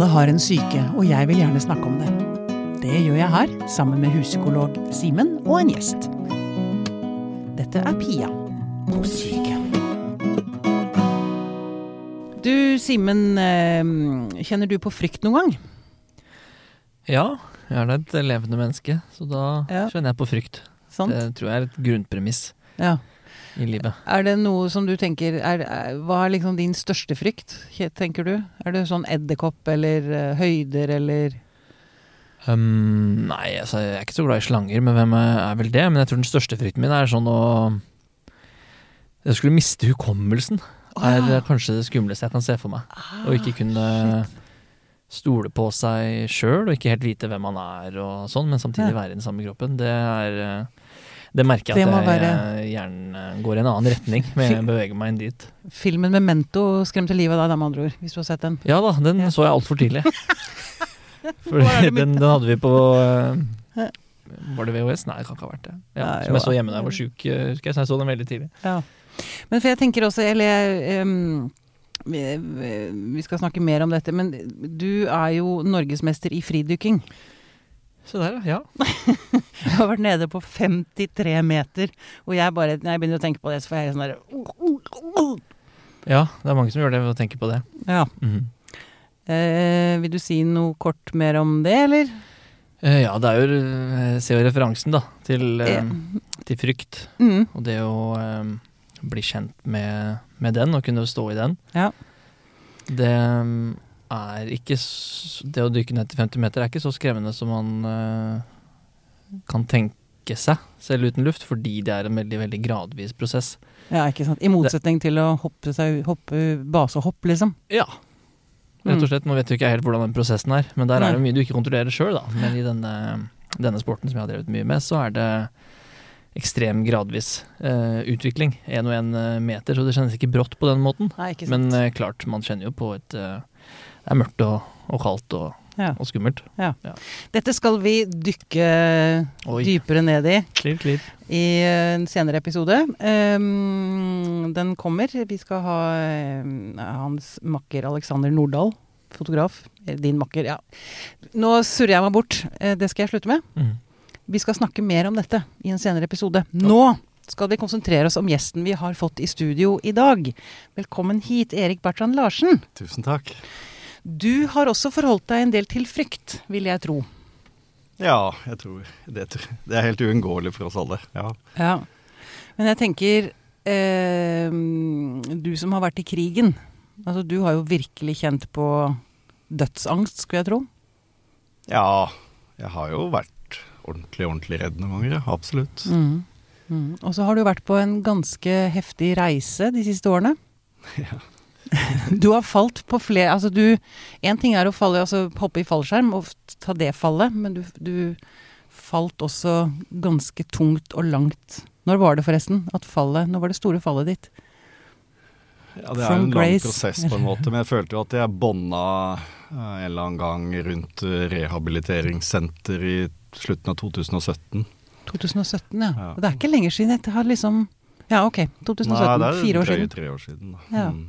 Alle har en syke, og jeg vil gjerne snakke om det. Det gjør jeg her, sammen med huspsykolog Simen og en gjest. Dette er Pia på syke. Du Simen, eh, kjenner du på frykt noen gang? Ja, jeg er da et levende menneske, så da Ja. kjenner jeg på frykt. Sant? Det tror jeg er et grunnpremiss Ja. I livet. Er det noe som du tenker er, er, Hva er liksom din største frykt, tenker du? Er det sånn edderkopp eller eh, høyder eller Um, nei, altså, jeg er ikke så glad i slanger, men hvem er vel det? Men jeg tror den største frykten min er sånn å Jeg skulle miste hukommelsen. Er Ah. kanskje det skumleste jeg kan se for meg. Å ikke kunne stole på seg sjøl, og ikke helt vite hvem man er og sånn, men samtidig Ja. være i den samme kroppen. Det er eh, Det merker jeg at være- jeg gjerne går i en annen retning, men jeg beveger meg inn dit. Filmen Memento skremte livet av deg, med andre ord. Hvis du har sett den. Ja da, den Ja. så jeg altfor tidlig. For den, den hadde vi på eh, Var det VHS? Nei, det kan ikke ha vært det. Ja, Nei, som jeg så hjemme da jeg var sjuk, eh, husker jeg, så jeg så den veldig tidlig. Ja. Men for jeg tenker også, eller vi, vi skal snakke mer om dette, men du er jo norgesmester i fridykking. Se der, ja. Jeg har vært nede på 53 meter, og jeg bare, når jeg begynner å tenke på det, så får jeg sånn derre Ja, det er mange som gjør det ved å tenke på det. Ja. Mhm. Eh, vil du si noe kort mer om det, eller? Eh, ja, det er jo Jeg ser jo referansen, da, til, eh, Eh, til frykt. Mm, Og det å eh, bli kjent med, med den, og kunne stå i den. Ja. Det mm, er ikke Det å dykke ned til 50 meter er ikke så skremmende som man eh, kan tenke seg, selv uten luft, fordi det er en veldig, veldig gradvis prosess. ja, ikke sant. I motsetning til å hoppe, seg, hoppe basehopp, liksom. Ja. Rett Mm. og slett. Nå vet du ikke helt hvordan den prosessen er, men der er det mye du ikke kontrollerer sjøl, da. Men i denne, denne sporten som jeg har drevet mye med, så er det ekstrem gradvis uh, utvikling. Én og én meter, så det kjennes ikke brått på den måten. Nei. Men uh, klart, man kjenner jo på et eh, Det er mørkt og, og kaldt og, Ja. og skummelt. Dette skal vi dykke Oi. dypere ned i Klir, klir i eh, en senere episode. Um, den kommer. Vi skal ha eh, hans makker Alexander Nordahl, fotograf. Eh, Din makker, ja. Nå surrer jeg meg bort. Det skal jeg slutte med. Mm. Vi skal snakke mer om dette i en senere episode. Nå skal vi konsentrere oss om gjesten vi har fått i studio i dag. Velkommen hit, Erik Bertrand Larsen. Tusen takk. Du har også forholdt deg en del til frykt, vil jeg tro. Ja, jeg tror det, det er helt uunngåelig for oss alle. Ja. Ja. Men jeg tenker eh, Du som har vært i krigen. Altså, du har jo virkelig kjent på dødsangst, skulle jeg tro. ja, jeg har jo vært ordentlig, ordentlig redd noen ganger. Absolutt. Mm. Mm. Og så har du vært på en ganske heftig reise de siste årene. Ja. Du har falt på flere Altså du Én ting er å falle, altså hoppe i fallskjerm og ta det fallet, men du, du falt også ganske tungt og langt. Når var det forresten at fallet Når var det store fallet ditt? Ja, det er From en lang grace. prosess på en måte, men jeg følte jo at jeg bånda eh, en eller annen gang rundt eh, rehabiliteringssenter i slutten av 2017. 2017, ja. Ja. Og det er ikke lenger siden. Jeg har liksom Ja, ok. 2017. Nei, det er fire år siden. tre år siden. Da. Ja. Mm.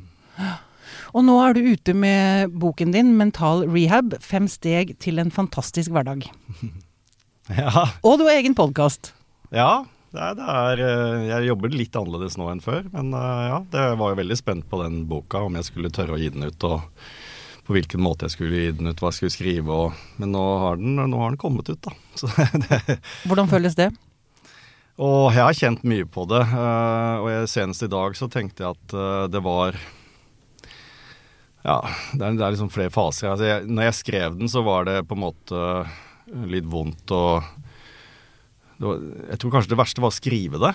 Og nå er du ute med boken din 'Mental rehab fem steg til en fantastisk hverdag'. Ja, Og du har egen podkast. ja det er, det er, eh, jeg jobber litt annerledes nå enn før, men eh, ja, det var jo veldig spent på den boka, om jeg skulle tørre å gi den ut, og på hvilken måte jeg skulle gi den ut, hva jeg skulle skrive, og, men nå har, den, nå har den kommet ut, da. Så det, Hvordan føles det? og jeg har kjent mye på det, eh, og jeg, senest i dag så tenkte jeg at det var Ja, det er, det er liksom flere faser. Altså jeg, når jeg skrev den, så var det på en måte litt vondt og var, Jeg tror kanskje det verste var å skrive det.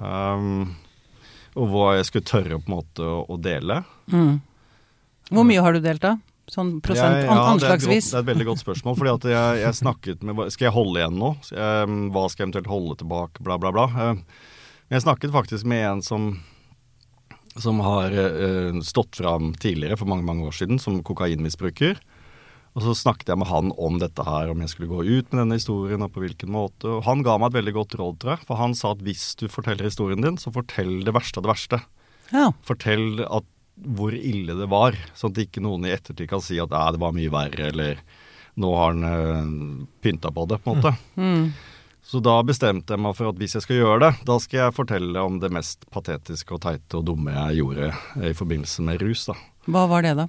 Um, og hva jeg skulle tørre på en måte å, å dele. Mm. Hvor mye har du delt, da? Sånn prosent, Jeg- ja, anslagsvis? det er et godt- Det er et veldig godt spørsmål. fordi at jeg, jeg snakket med Skal jeg holde igjen nå? Hva skal jeg eventuelt holde tilbake? Bla, bla, bla. Um, jeg snakket faktisk med en som som har uh, stått fram tidligere, for mange mange år siden, som kokainmisbruker. Og så snakket jeg med han om dette her, om jeg skulle gå ut med denne historien, og på hvilken måte. Og han ga meg et veldig godt råd, tror jeg. For han sa at hvis du forteller historien din, så fortell det verste av det verste. Ja. Fortell at hvor ille det var. Sånn at ikke noen i ettertid kan si at det var mye verre, eller nå har han øh, pynta på det, på en måte. Mm. Så da bestemte jeg meg for at hvis jeg skal gjøre det, da skal jeg fortelle om det mest patetiske og teite og dumme jeg gjorde i forbindelse med rus, da. Hva var det, da?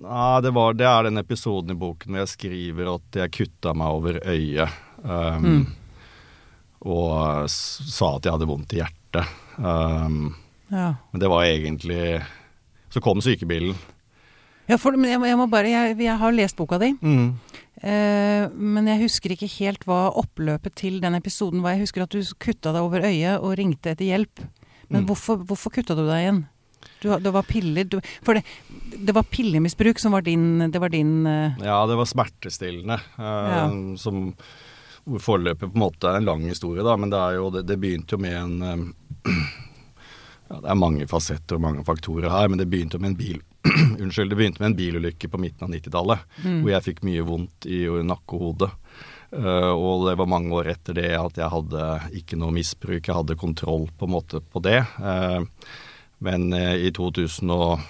Nei, det, var, det er den episoden i boken hvor jeg skriver at jeg kutta meg over øyet. Um, Mm. Og sa at jeg hadde vondt i hjertet. Um, Ja. men det var egentlig Så kom sykebilen. Ja, for, men jeg, jeg må bare jeg, jeg har lest boka di, Mm. Eh, men jeg husker ikke helt hva oppløpet til den episoden var. Jeg husker at du kutta deg over øyet og ringte etter hjelp. Men Mm. hvorfor, hvorfor kutta du deg igjen? Du, det var piller du, For det, det var pillemisbruk som var din Det var din uh... Ja, det var smertestillende. eh, Som hvor forløpet på en måte er en lang historie, da, men det, er jo, det, det begynte jo med en ja, Det er mange fasetter og mange faktorer her, men det begynte jo med en bil Unnskyld, det begynte med en bilulykke på midten av 90-tallet, mm. hvor jeg fikk mye vondt i nakke og hode. Uh, og det var mange år etter det at jeg hadde ikke noe misbruk, jeg hadde kontroll på en måte på det. Uh, men uh, i 2011,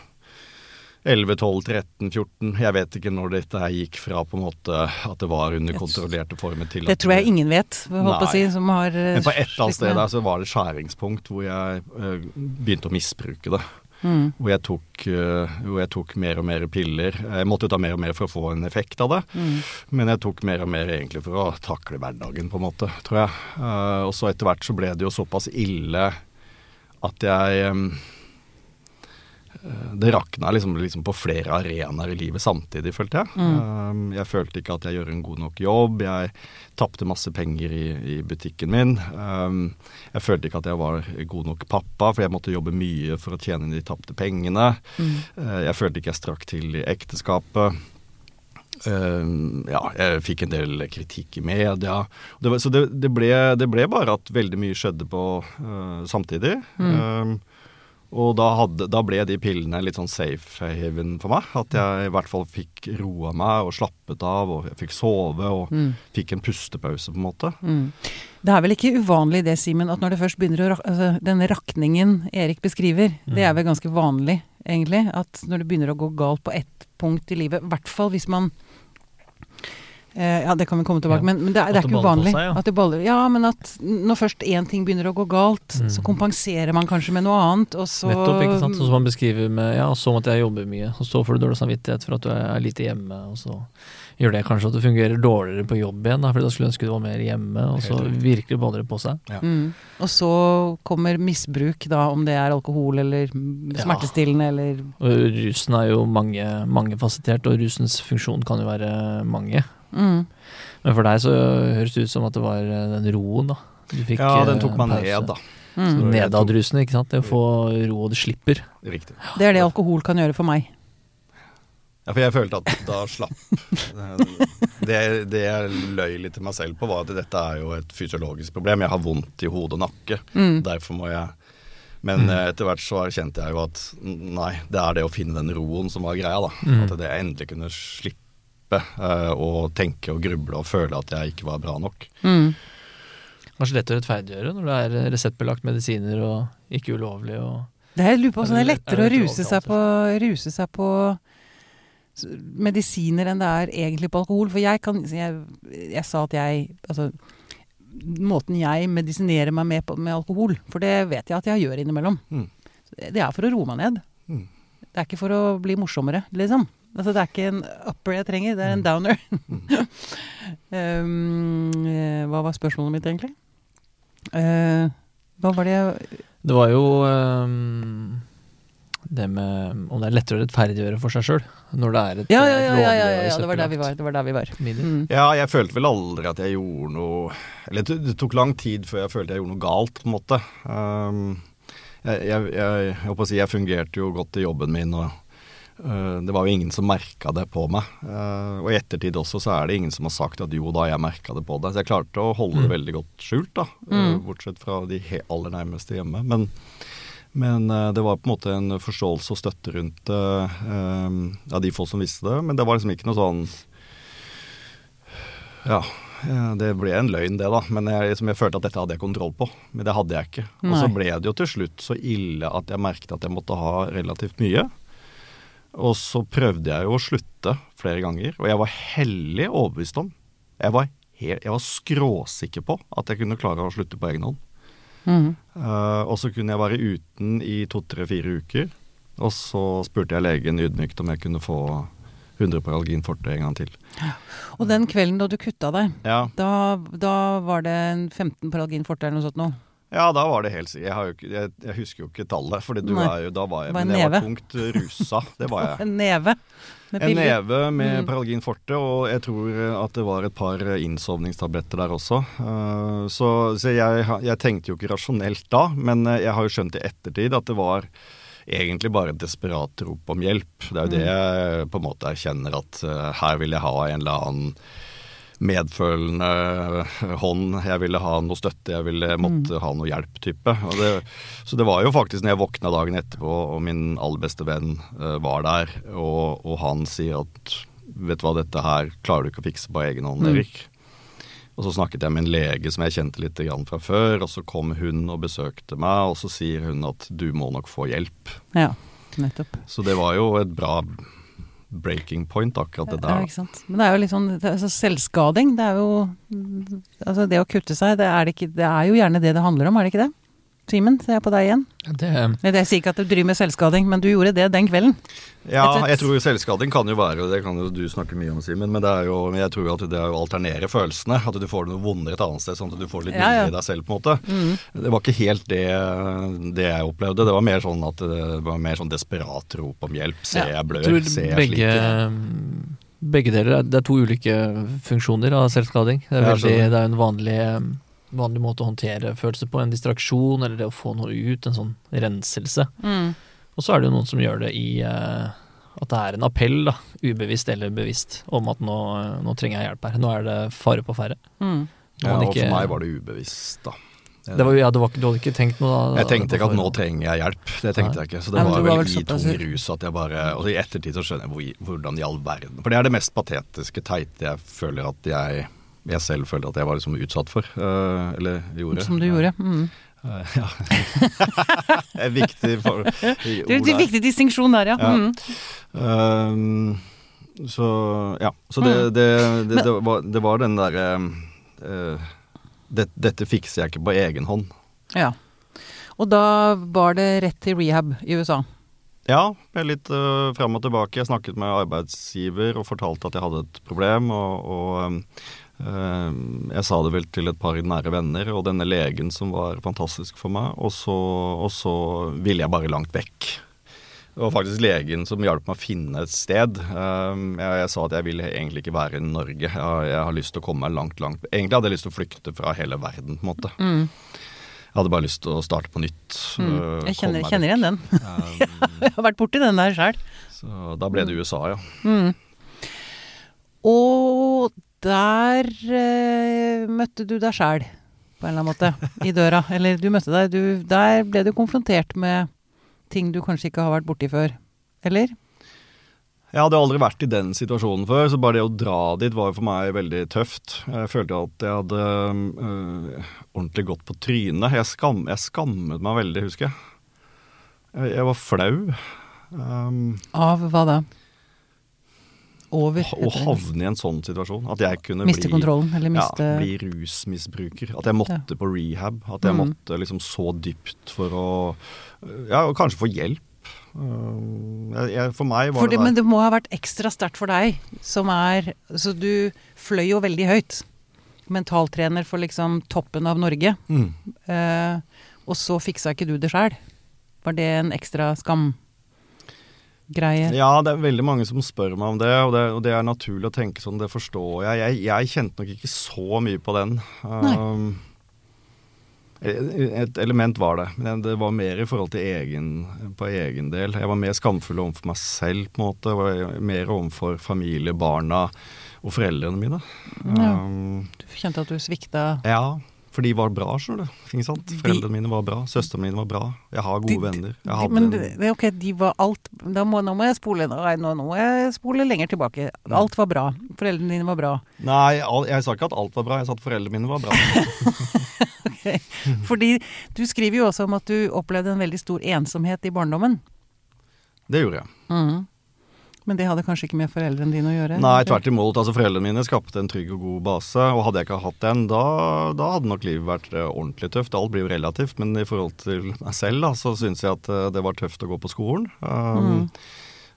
12, 13, 14 Jeg vet ikke når dette her gikk fra på en måte at det var under kontrollerte former til Det tror jeg ingen vet, holdt på å si, som har eh, Men på et eller annet sted der så var det skjæringspunkt hvor jeg eh, begynte å misbruke det. Mm. Hvor jeg, tok, eh, hvor jeg tok mer og mer piller. Jeg måtte ta mer og mer for å få en effekt av det. Mm. Men jeg tok mer og mer egentlig for å takle hverdagen, på en måte, tror jeg. Eh, og så etter hvert så ble det jo såpass ille at jeg eh, Det rakna liksom, liksom på flere arenaer i livet samtidig, følte jeg. Mm. Um, jeg følte ikke at jeg gjorde en god nok jobb. Jeg tapte masse penger i, i butikken min. Um, jeg følte ikke at jeg var god nok pappa, for jeg måtte jobbe mye for å tjene inn de tapte pengene. Mm. Eh, Jeg følte ikke jeg strakk til i ekteskapet. Eh, ja, jeg fikk en del kritikk i media. Det var, så det, det, ble, det ble bare at veldig mye skjedde på uh, samtidig. Mm. Eh, og da, hadde, da ble de pillene litt sånn safe haven for meg. At jeg i hvert fall fikk roa meg og slappet av, og jeg fikk sove og Mm. fikk en pustepause, på en måte. Mm. Det er vel ikke uvanlig det, Simen, at når det først begynner å rak- altså, Denne rakningen Erik beskriver, det er vel ganske vanlig, egentlig. At når det begynner å gå galt på ett punkt i livet, i hvert fall hvis man Ja, det kan vi komme tilbake Ja. men, men det, er- det er ikke uvanlig. seg, ja. At det baller, ja, men at når først én ting begynner å gå galt, Mm. så kompenserer man kanskje med noe annet, og så Nettopp, ikke sant. Sånn som man beskriver med Ja, så måtte jeg jobbe mye, og så får du dårlig samvittighet for at du er lite hjemme, og så gjør det kanskje at du fungerer dårligere på jobb igjen, da, fordi da skulle du ønske du var mer hjemme, og så virkelig baller det på seg. Mm. Og så kommer misbruk, da, om det er alkohol eller Ja. smertestillende eller Og rusen er jo mange, mangefasettert, og rusens funksjon kan jo være mange. Mm. Men for deg så høres det ut som at det var eh, den roen, da. Du fikk Ja, den eh, tok meg pause. ned, da. Mm. Nedadrusende, ikke sant. Det å få ro og det slipper. Riktig. Det er det alkohol kan gjøre for meg. Ja, for jeg følte at da slapp det, det jeg løy litt til meg selv på, var at dette er jo et fysiologisk problem. Jeg har vondt i hode og nakke. Mm. Derfor må jeg Men Mm. eh, etter hvert så erkjente jeg jo at nei, det er det å finne den roen som var greia, da. Mm. At jeg endelig kunne slippe eh, å tenke og gruble og føle at jeg ikke var bra nok. Mm. Kanskje lett å rettferdiggjøre når det er reseptbelagt medisiner og ikke ulovlig og Det er, jeg lurer på om det er lettere å ruse seg på, ruse seg på medisiner enn det er egentlig på alkohol. For jeg kan Jeg, jeg sa at jeg Altså Måten jeg medisinerer meg med, på, med alkohol, for det vet jeg at jeg gjør innimellom, Mm. det er for å roe meg ned. Mm. Det er ikke for å bli morsommere, liksom. Altså, det er ikke en upper jeg trenger, det er en downer. um, eh, hva var spørsmålet mitt, egentlig? Uh, hva var det jeg Det var jo um, det med om det er lettere å rettferdiggjøre for seg sjøl når det er et Ja, ja, ja, ja, ja, ja, ja, det var der vi var. Det var der vi var. Mm. Ja, jeg følte vel aldri at jeg gjorde noe Eller det, tok lang tid før jeg følte jeg gjorde noe galt, på en måte. Um, jeg, jeg, jeg, jeg, håper å si, jeg fungerte jo godt i jobben min, og det var jo ingen som merka det på meg. Uh, og i ettertid også så er det ingen som har sagt at jo da, jeg merka det på deg. Så jeg klarte å holde det Mm. veldig godt skjult, da. Mm. Uh, bortsett fra de aller nærmeste hjemme. Men, men det var på en måte en forståelse og støtte rundt um, av de få som visste det. Men det var liksom ikke noe sånn ja, ja, det ble en løgn det da, men jeg, liksom, jeg følte at dette hadde jeg kontroll på. Men det hadde jeg ikke. Og så ble det jo til slutt så ille at jeg merket at jeg måtte ha relativt mye. Og så prøvde jeg jo å slutte flere ganger, og jeg var hellig overbevist om Jeg var, helt, jeg var skråsikker på at jeg kunne klare å slutte på egen hånd. Mm. Uh, og så kunne jeg være uten i to-tre-fire uker. Og så spurte jeg legen ydmykt om jeg kunne få 100 Paralgin forte en gang til. Og den kvelden da du kutta deg, Ja, da, da var det en 15 Paralgin forte eller noe sånt noe? Ja da var det helt sikkert. Jeg, jeg, jeg husker jo ikke tallet, for du jo, da var jeg Var Men jeg var tungt rusa. Det var jeg. En neve med En neve med Mm. Paralgin forte, og jeg tror at det var et par innsovningstabletter der også. Eh, Så, så jeg, jeg tenkte jo ikke rasjonelt da, men eh, jeg har jo skjønt i ettertid at det var egentlig bare et desperat rop om hjelp. Det er jo det jeg på en måte erkjenner at eh, her vil jeg ha en eller annen medfølende hånd. Jeg ville ha noe støtte, jeg ville måtte ha noe hjelp, type. Og det, så det var jo faktisk når jeg våkna dagen etterpå, og min aller beste venn eh, var der, og, og han sier at vet du hva, dette her klarer du ikke å fikse på egen hånd, Mm. Erik. Og så snakket jeg med en lege som jeg kjente litt fra før, og så kom hun og besøkte meg, og så sier hun at du må nok få hjelp. Ja, nettopp. Så det var jo et bra breaking point, akkurat det Ja, ikke sant. Men det er jo litt sånn altså, Selvskading, det er jo Altså det å kutte seg, det er, det ikke, det er jo gjerne det det handler om, er det ikke det? Simen, ser jeg på deg igjen. Det, Jeg sier ikke at du driver med selvskading, men du gjorde det den kvelden. Ja, jeg tror selvskading kan jo være, og det kan jo du snakke mye om, Simen, men det er jo, jeg tror at det er å alternere følelsene. At du får noe vondere et annet sted, sånn at du får litt Ja, mindre ja. i deg selv, på en måte. Mm. Det var ikke helt det, det jeg opplevde. Det var mer sånn at det var mer sånn desperat rop om hjelp. Ser jeg blør, tror ser jeg begge, sliter. begge deler er- Det er to ulike funksjoner av selvskading. Det er, veldig, det er en vanlig, vanlig måte å håndtere følelser på. En distraksjon, eller det å få noe ut. En sånn renselse. Mm. Og så er det jo noen som gjør det i uh, at det er en appell, da, ubevisst eller bevisst, om at nå, nå trenger jeg hjelp her. Nå er det fare på ferde. Mm. Ja, og ikke- for meg var det ubevisst, da. Det var, ja, det var, du hadde ikke tenkt noe da? Jeg tenkte ikke at nå trenger jeg hjelp. Det tenkte Nei. jeg ikke. Så det Nei, var du var vel i tung rus at jeg bare Og i ettertid så skjønner jeg hvor, hvordan i all verden For det er det mest patetiske, teite jeg føler at jeg jeg selv følte at jeg var liksom utsatt for. øh, eller gjorde. Som du gjorde. Mm. Eh, ja. det er viktig for Det er en viktig distinksjon der, ja. Ja. Mm. Ehm, så ja. Så det, Mm. det, det, det, var, det var den derre uh, det, Dette fikser jeg ikke på egen hånd. ja. Og da var det rett til rehab i USA. Ja, litt uh, fram og tilbake. Jeg snakket med arbeidsgiver og fortalte at jeg hadde et problem. Og, og um, um, jeg sa det vel til et par nære venner og denne legen som var fantastisk for meg. Og så, og så ville jeg bare langt vekk. Det var faktisk legen som hjalp meg å finne et sted. Um, jeg, jeg sa at jeg ville egentlig ikke være i Norge. Jeg, har- jeg har lyst til å komme meg langt, langt Egentlig hadde jeg lyst til å flykte fra hele verden, på en måte. Mm. Jeg hadde bare lyst til å starte på nytt. Mm. uh, Jeg kjenner, kjenner igjen den. Jeg har vært borti den der sjøl. så da ble det USA, ja. Mm. Og der eh, møtte du deg sjæl, på en eller annen måte, i døra. Eller du møtte deg du, Der ble du konfrontert med ting du kanskje ikke har vært borti før. Eller? Jeg hadde aldri vært i den situasjonen før, så bare det å dra dit var for meg veldig tøft. Jeg følte at jeg hadde øh, ordentlig gått på trynet. Jeg, skam, jeg skammet meg veldig, husker jeg. Jeg, jeg var flau. Um, Av hva da? Over? å havne i en sånn situasjon. At jeg kunne Miste bli, miste ja, bli rusmisbruker. At jeg måtte på rehab. At jeg Mm. måtte liksom så dypt for å Ja, og kanskje få hjelp. Jeg, for meg var Fordi, det, der men det må ha vært ekstra sterkt for deg, som er Så du fløy jo veldig høyt. Mentaltrener for liksom toppen av Norge. mm. Eh, og så fiksa ikke du det sjæl. Var det en ekstra skamgreie? Ja, det er veldig mange som spør meg om det, og det, og det er naturlig å tenke sånn, det forstår jeg. Jeg, jeg kjente nok ikke så mye på den. Um, et element var det, men det var mer i forhold til egen, på egen del. Jeg var mer skamfull overfor meg selv, på en måte. Jeg var mer overfor familie, barna og foreldrene mine. Ja. Um, Du kjente at du svikta ja, for de var bra, skjønner du. Ikke sant? Foreldrene mine var bra, søstrene mine var bra. Jeg har gode De- venner. De, Men en- ok, de var alt må, Nå må jeg spole nei, nå, nå må jeg spole lenger tilbake. Alt var bra. Foreldrene dine var bra. Nei, al- jeg sa ikke at alt var bra, jeg sa at foreldrene mine var bra. Fordi du skriver jo også om at du opplevde en veldig stor ensomhet i barndommen. Det gjorde jeg. Mhm. Men det hadde kanskje ikke med foreldrene dine å gjøre? Nei, tvert imot. Altså, foreldrene mine skapte en trygg og god base. Og hadde jeg ikke hatt den, da, da hadde nok livet vært eh, ordentlig tøft. Alt blir jo relativt, men i forhold til meg selv, da, så syns jeg at eh, det var tøft å gå på skolen. Um, Mm.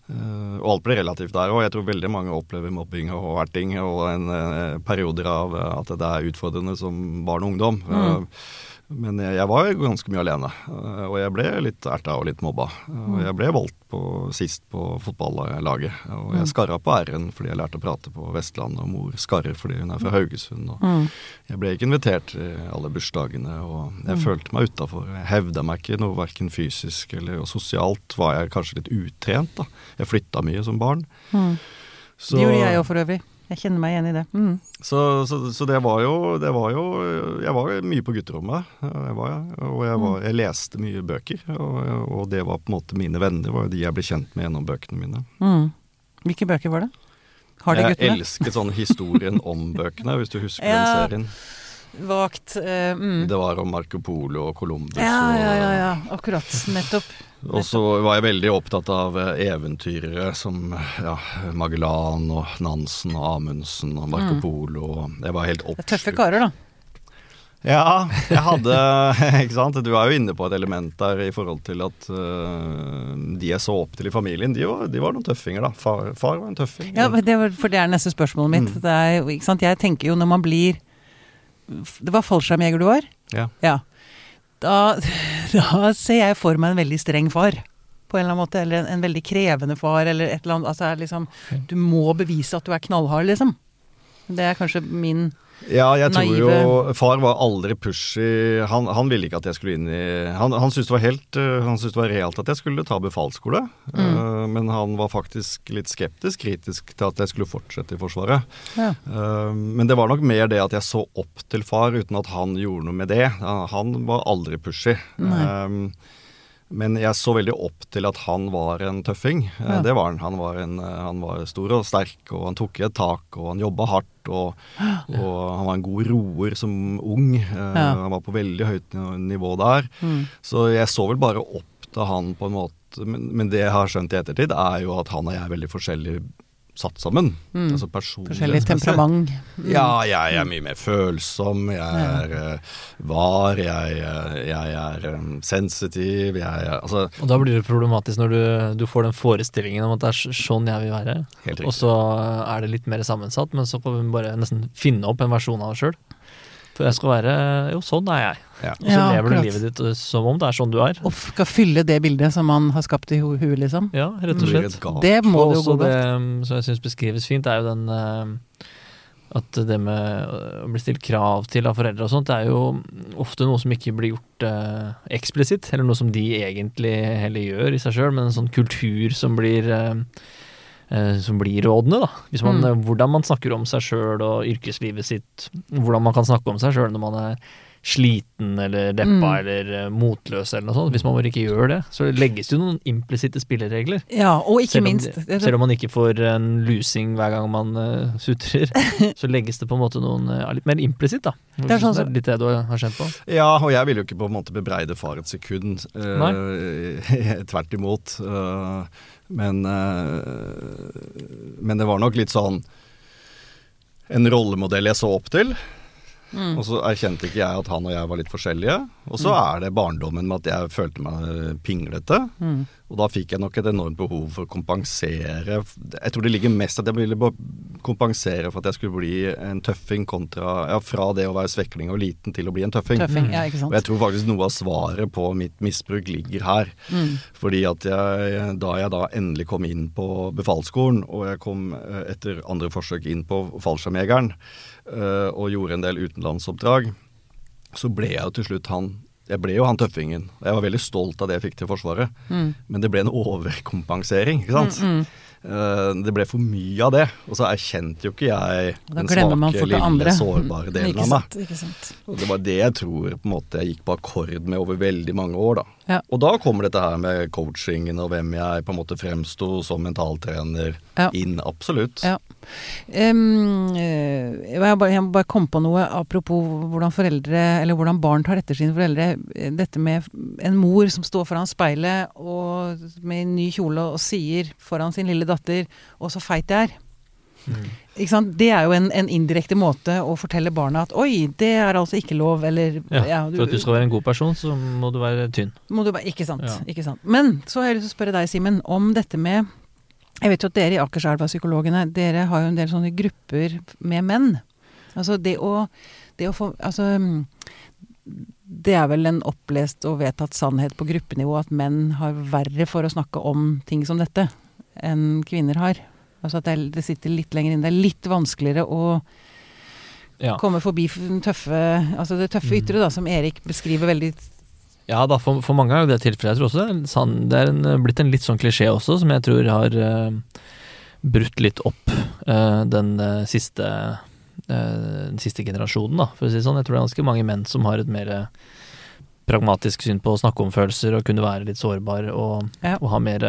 Uh, og alt blir relativt der òg. Jeg tror veldig mange opplever mobbing og erting og en, uh, perioder av at det er utfordrende som barn og ungdom. Mm. Eh, men jeg, jeg var ganske mye alene, eh, og jeg ble litt erta og litt mobba. Og jeg ble valgt på, sist på fotballaget, og jeg Mm. skarra på r-en fordi jeg lærte å prate på Vestlandet, og mor skarrer fordi hun er fra Haugesund. Og Mm. jeg ble ikke invitert til alle bursdagene, og jeg Mm. følte meg utafor. Jeg hevda meg ikke noe verken fysisk eller sosialt var jeg kanskje litt utrent. da. Jeg flytta mye som barn. Mm. Så, Det gjorde jeg òg for øvrig. Jeg kjenner meg igjen i det. Mm. så, så, så det var jo det var jo Jeg var mye på gutterommet. Jeg var, og jeg, var, jeg leste mye bøker. Og, og det var på en måte mine venner, var jo de jeg ble kjent med gjennom bøkene mine. Mm. Hvilke bøker var det? Har de jeg guttene? elsket sånn historien om bøkene, hvis du husker Ja. den serien. Vagt. Uh, mm. Det var om Marco Polo og Columbus. Ja, ja, ja, ja. Akkurat. Nettopp. Og så var jeg veldig opptatt av eh, eventyrere som ja, Magellan og Nansen og Amundsen og Marco Mm. Polo. og Jeg var helt oppslukt. tøffe karer, da. Ja, jeg hadde Ikke sant. Du er jo inne på et element der i forhold til at uh, de jeg så opp til i familien, de var, de var noen tøffinger, da. Far, far var en tøffing. Ja, det var, for det er neste spørsmålet mitt. Mm. Det er, ikke sant? Jeg tenker jo når man blir Det var fallskjermjeger du var? Ja. Ja. Da, da ser jeg for meg en veldig streng far. På en eller annen måte, eller en, en veldig krevende far, eller et eller annet. Altså, liksom, du må bevise at du er knallhard, liksom. Det er kanskje min Ja, jeg tror jo Far var aldri pushy. Han, han ville ikke at jeg skulle inn i Han, han syntes det var helt øh, Han syntes det var realt at jeg skulle ta befalsskole. Mm. uh, men han var faktisk litt skeptisk, kritisk til at jeg skulle fortsette i Forsvaret. Ja. Uh, men det var nok mer det at jeg så opp til far uten at han gjorde noe med det. Han- Han var aldri pushy. Nei. Øh, men jeg så veldig opp til at han var en tøffing. Eh, Ja. Det var han. Han var, en, eh, han var stor og sterk, og han tok i et tak, og han jobba hardt. Og, og han var en god roer som ung. Eh, Ja. Han var på veldig høyt nivå der. Mm. Så jeg så vel bare opp til han på en måte. Men, men det jeg har skjønt i ettertid, er jo at han og jeg er veldig forskjellig satt sammen. Mm. Altså personlig. Forskjellig temperament. Mm. Ja, jeg er mye mer følsom. Jeg er uh, var. Jeg, eh, jeg er um, sensitiv. Jeg er Altså, Og da blir det problematisk når du, du får den forestillingen om at det er sånn jeg vil være. helt Og så er det litt mer sammensatt, men så får vi bare nesten finne opp en versjon av oss sjøl. For jeg skal være Jo, sånn er jeg. Ja. Og så Ja, lever du livet ditt uh, som om det er sånn du er. Og skal fylle det bildet som man har skapt i huet, liksom. Ja, rett og slett. et. Det må Og det jo gå godt. um, som jeg syns beskrives fint, er jo den uh, at det med å bli stilt krav til av foreldre og sånt, det er jo ofte noe som ikke blir gjort uh, eksplisitt, eller noe som de egentlig heller gjør i seg sjøl, men en sånn kultur som blir uh, som blir rådende, da. Hvis man, Mm. uh, hvordan man snakker om seg sjøl og yrkeslivet sitt. Hvordan man kan snakke om seg sjøl når man er sliten eller deppa Mm. eller uh, motløs eller noe sånt. Hvis man bare ikke gjør det, så legges det jo noen implisitte spilleregler. Ja, og ikke Selv om, minst det- selv om man ikke får en lusing hver gang man uh, sutrer, så legges det på en måte noen uh, litt mer implisitt, da. Det er sånn som- litt det du har kjent på. Ja, og jeg vil jo ikke på en måte bebreide far et sekund. Uh, tvert imot. Eh, men, eh, men det var nok litt sånn en rollemodell jeg så opp til. Mm. Og så erkjente ikke jeg at han og jeg var litt forskjellige. Og så er det barndommen med at jeg følte meg pinglete. Mm. Og da fikk jeg nok et enormt behov for å kompensere. Jeg tror det ligger mest at jeg ville kompensere for at jeg skulle bli en tøffing kontra Ja, fra det å være svekling og liten til å bli en tøffing. Tøffing. Ja, ikke Og jeg tror faktisk noe av svaret på mitt misbruk ligger her. Mm. Fordi at jeg, da jeg da endelig kom inn på befalsskolen, og jeg kom eh, etter andre forsøk inn på fallskjermjegeren, og gjorde en del utenlandsoppdrag, så ble jeg jo til slutt han jeg ble jo han tøffingen. og Jeg var veldig stolt av det jeg fikk til Forsvaret. Mm. Men det ble en overkompensering, ikke sant. Mm, mm. Eh, det ble for mye av det. Og så erkjente jo ikke jeg den svake, lille, andre. sårbare delen av meg. Og det var det jeg tror på en måte jeg gikk på akkord med over veldig mange år, da. Ja. Og da kommer dette her med coachingen og hvem jeg på en måte fremsto som mentaltrener Ja. inn, absolutt. Ja. Eh, jeg, bare, jeg bare komme på noe apropos hvordan foreldre, eller hvordan barn tar etter sine foreldre. Eh, Dette med en mor som står foran speilet og med en ny kjole og sier foran sin lille datter 'Å, så feit jeg er'. Ikke sant? Det er jo en, en indirekte måte å fortelle barna at 'oi, det er altså ikke lov', eller Ja, For at du skal være en god person, så må du være tynn. må du ikke, sant, Ja. ikke sant. Men så har jeg lyst til å spørre deg, Simen, om dette med Jeg vet jo at dere i Akerselva-psykologene, dere har jo en del sånne grupper med menn. Altså det å, det å få Altså mm, det er vel en opplest og vedtatt sannhet på gruppenivå at menn har verre for å snakke om ting som dette enn kvinner har. Altså at det, er, sitter litt lenger inne. Det er litt vanskeligere å Ja, komme forbi tøffe, altså det tøffe ytre, da, som Erik beskriver veldig ja da, for, for mange er jo det tilfellet. Jeg tror også det er, sann- det er en, blitt en litt sånn klisjé også, som jeg tror har uh, brutt litt opp uh, den uh, siste den siste generasjonen, da, for å si det sånn. Jeg tror det er ganske mange menn som har et mer pragmatisk syn på å snakke om følelser og kunne være litt sårbar og, Ja. og ha mer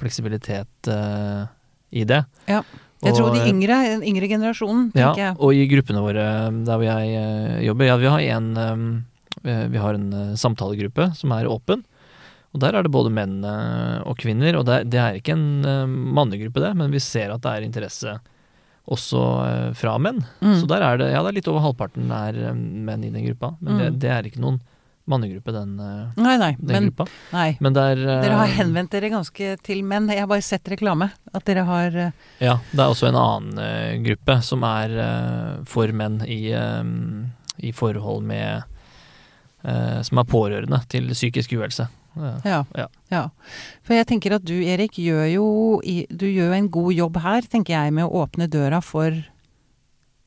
fleksibilitet i det. Ja. Jeg tror de yngre, den yngre generasjonen, Ja, tenker jeg. og i gruppene våre der hvor jeg jobber, ja, vi har en, vi har en eh, samtalegruppe som er åpen. Og der er det både menn eh, og kvinner, og det er, det er ikke en eh, mannegruppe det, men vi ser at det er interesse også eh, fra menn. Mm. Så der er det, ja det er litt over halvparten er eh, menn i den gruppa, men det, Mm. det er ikke noen mannegruppe den, eh, Nei, nei. den Men, gruppa. nei. Men det er eh, Dere har henvendt dere ganske til menn. Jeg har bare sett reklame. At dere har eh, Ja, det er også en annen eh, gruppe som er eh, for menn i, eh, i forhold med eh, Som er pårørende til psykisk uhelse. Ja. ja, Ja. ja. For jeg tenker at du, Erik, gjør jo Du gjør en god jobb her, tenker jeg, med å åpne døra for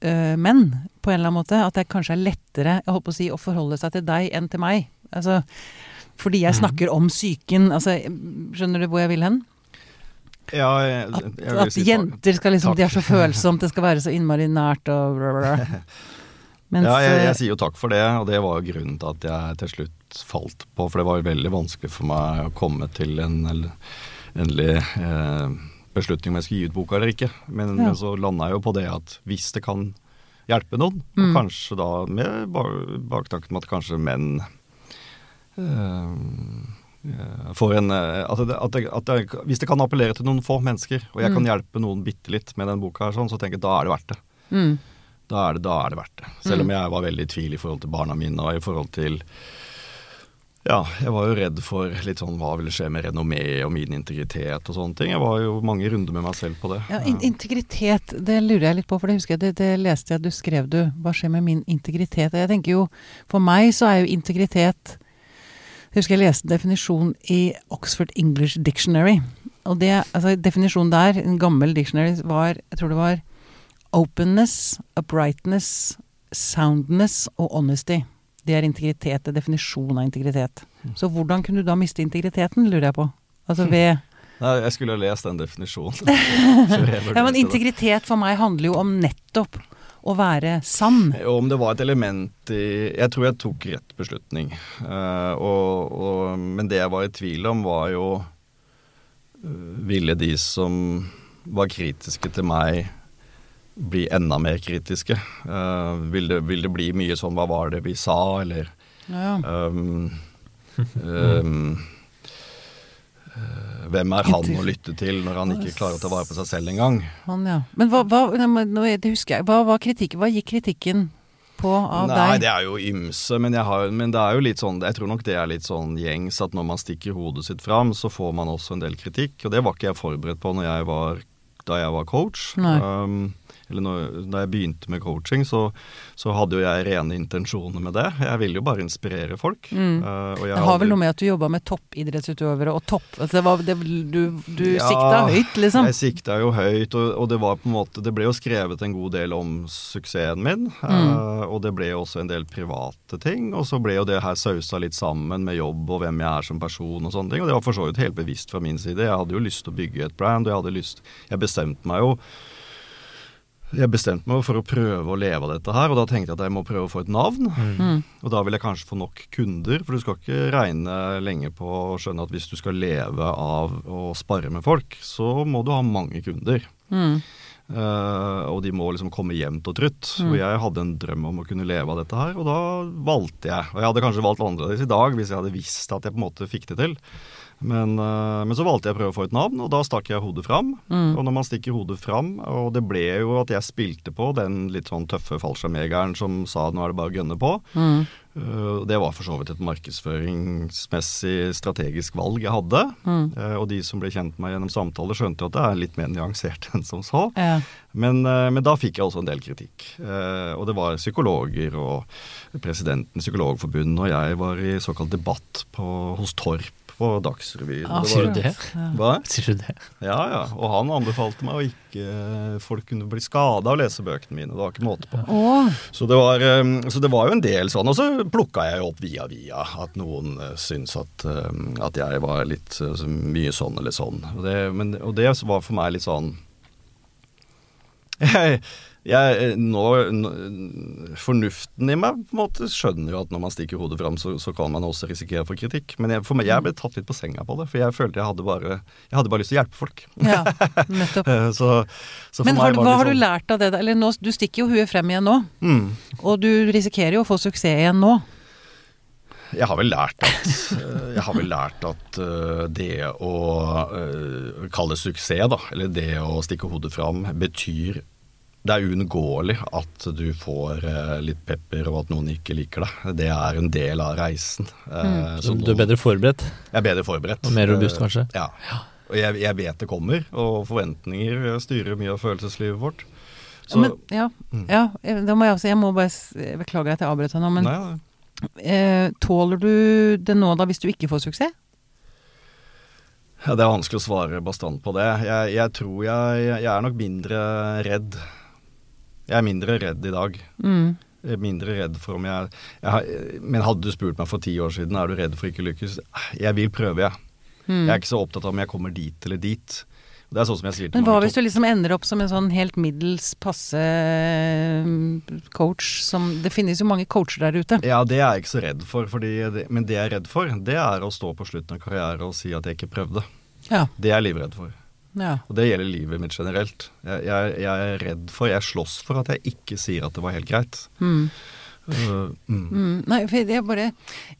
øh, menn, på en eller annen måte. At det kanskje er lettere jeg holdt på å, si, å forholde seg til deg enn til meg. Altså, fordi jeg Mhm. snakker om psyken. Altså, skjønner du hvor jeg vil hen? Ja, jeg, At, jeg vil at si takk. jenter skal liksom takk. De er så følsomt, det skal være så innmari nært og bla, bla. Mens ja, jeg, eh, jeg sier jo takk for det, og det var jo grunnen til at jeg til slutt falt på. For det var jo veldig vanskelig for meg å komme til en endelig eh, beslutning om jeg skulle gi ut boka eller ikke. Men, Ja. men så landa jeg jo på det at hvis det kan hjelpe noen, og Mm. kanskje da med ba- baktanken med at kanskje menn eh, eh, får en eh, at det, at det, at det, Hvis det kan appellere til noen få mennesker, og jeg kan Mm. hjelpe noen bitte litt med den boka, her, sånn, så tenker jeg da er det verdt det mm, da er det, da er det verdt det. Selv om Mm. jeg var veldig i tvil i forhold til barna mine og i forhold til Ja, jeg var jo redd for litt sånn hva ville skje med renommé og min integritet og sånne ting. Jeg var jo mange runder med meg selv på det. Ja, in integritet, det lurer jeg litt på, for det husker jeg, det, det leste jeg at du skrev du. Hva skjer med min integritet? Og jeg tenker jo, for meg så er jo integritet Jeg husker jeg leste en definisjon i Oxford English Dictionary. Og det, altså definisjonen der, en gammel dictionary, var Jeg tror det var openness, uprightness, soundness og honesty. Det er integritet, det er definisjonen av integritet. Så hvordan kunne du da miste integriteten, lurer jeg på? Altså ved Nei, jeg skulle ha lest den definisjonen. Ja, men integritet for meg handler jo om nettopp å være sann. Om det var et element i Jeg tror jeg tok rett beslutning. Uh, og, og, men det jeg var i tvil om, var jo uh, Ville de som var kritiske til meg, bli enda mer kritiske? Uh, vil, det, vil det bli mye sånn 'hva var det vi sa', eller Ja, um, um, eh, Hvem er han å lytte til når han ikke klarer å ta vare på seg selv engang? han, ja. Men hva, hva, nei, det husker jeg. Hva hva, kritikken? Hva gikk kritikken på av Nei, deg? det er jo ymse, men, jeg har, men det er jo litt sånn Jeg tror nok det er litt sånn gjengs at når man stikker hodet sitt fram, så får man også en del kritikk. Og det var ikke jeg forberedt på når jeg var, da jeg var coach. Nei. Um, eller når, da jeg begynte med coaching, så, så hadde jo jeg rene intensjoner med det. Jeg ville jo bare inspirere folk. Mm. Uh, Det har vel noe med at du jobba med toppidrettsutøvere og topp altså det var, det, Du, du Ja, sikta høyt, liksom. Jeg sikta jo høyt, og, og det var på en måte Det ble jo skrevet en god del om suksessen min. Mm. uh, og det ble jo også en del private ting. Og så ble jo det her sausa litt sammen med jobb og hvem jeg er som person og sånne ting. Og det var for så vidt helt bevisst fra min side. Jeg hadde jo lyst til å bygge et brand, og jeg hadde lyst Jeg bestemte meg jo jeg bestemte meg for å prøve å leve av dette her, og da tenkte jeg at jeg må prøve å få et navn. Mm. Og da vil jeg kanskje få nok kunder, for du skal ikke regne lenge på å skjønne at hvis du skal leve av å spare med folk, så må du ha mange kunder. Mm. Uh, og de må liksom komme jevnt og trutt. Mm. Og jeg hadde en drøm om å kunne leve av dette her, og da valgte jeg. Og jeg hadde kanskje valgt annerledes i dag hvis jeg hadde visst at jeg på en måte fikk det til. Men, eh, men så valgte jeg å prøve å få et navn, og da stakk jeg hodet fram. Mm. Og når man stikker hodet fram, og det ble jo at jeg spilte på den litt sånn tøffe fallskjermjegeren som sa nå er det bare å gønne på. Mm. Uh, Det var for så vidt et markedsføringsmessig strategisk valg jeg hadde. Mm. Uh, Og de som ble kjent med meg gjennom samtaler, skjønte at det er litt mer nyansert enn som så. Ja. Men, men da fikk jeg også en del kritikk. Og det var psykologer og presidenten i Psykologforbundet og jeg var i såkalt debatt på, hos Torp på Dagsrevyen. Ah, sier du det? Hva? Sier du det? Ja, ja. Og han anbefalte meg å ikke folk kunne bli skada av å lese bøkene mine. Det var ikke måte på. Å, Så det, var, eh, så det var jo en del sånn. Og så plukka jeg opp via via at noen uh, syntes at, eh, at jeg var litt eh, så mye sånn eller sånn. Og det, men, og det var for meg litt sånn jeg, eh, nå, Fornuften i meg på en måte skjønner jo at når man stikker hodet fram, så, så kan man også risikere for kritikk. Men jeg, for meg, jeg ble tatt litt på senga på det, for jeg følte jeg hadde bare, jeg hadde bare lyst til å hjelpe folk. ja, nettopp. Eh, Så, så Men har, hva sånn... har du sånn- lært av det? Eller nå, du stikker jo huet frem igjen nå, Mm. og du risikerer jo å få suksess igjen nå. Jeg har vel lært at, eh, jeg har vel lært at det å kalle suksess, da, eller det å stikke hodet fram, betyr det er uunngåelig at du får eh, litt pepper, og at noen ikke liker deg. Det er en del av reisen. Mm. Så du er bedre forberedt? Jeg er bedre forberedt. Og mer robust, Eh, kanskje? Ja. Og jeg, jeg vet det kommer, og forventninger styrer mye av følelseslivet vårt. Så, men, ja, Mm. ja, da må jeg også Jeg må bare beklage at jeg avbrøt deg nå, men nei, nei. eh, tåler du det nå da hvis du ikke får suksess? Ja, det er vanskelig å svare bastant på det. Jeg, jeg tror jeg, jeg er nok mindre redd. Jeg er mindre redd i dag. Mm. Jeg er mindre redd for om jeg, jeg Men hadde du spurt meg for ti år siden er du redd for ikke lykkes, jeg vil prøve, jeg. Mm. Jeg er ikke så opptatt av om jeg kommer dit eller dit. Det er sånn som jeg sier til Men hva hvis du liksom ender opp som en sånn helt middels passe mm, coach som Det finnes jo mange coacher der ute. Ja, det er jeg ikke så redd for. Fordi det, men det jeg er redd for, det er å stå på slutten av karriere og si at jeg ikke prøvde. Ja. Det er jeg livredd for. Ja. Og det gjelder livet mitt generelt. Jeg, jeg, jeg er redd for, jeg slåss for at jeg ikke sier at det var helt greit. Mm. Uh, mm. Mm. Nei, for det er bare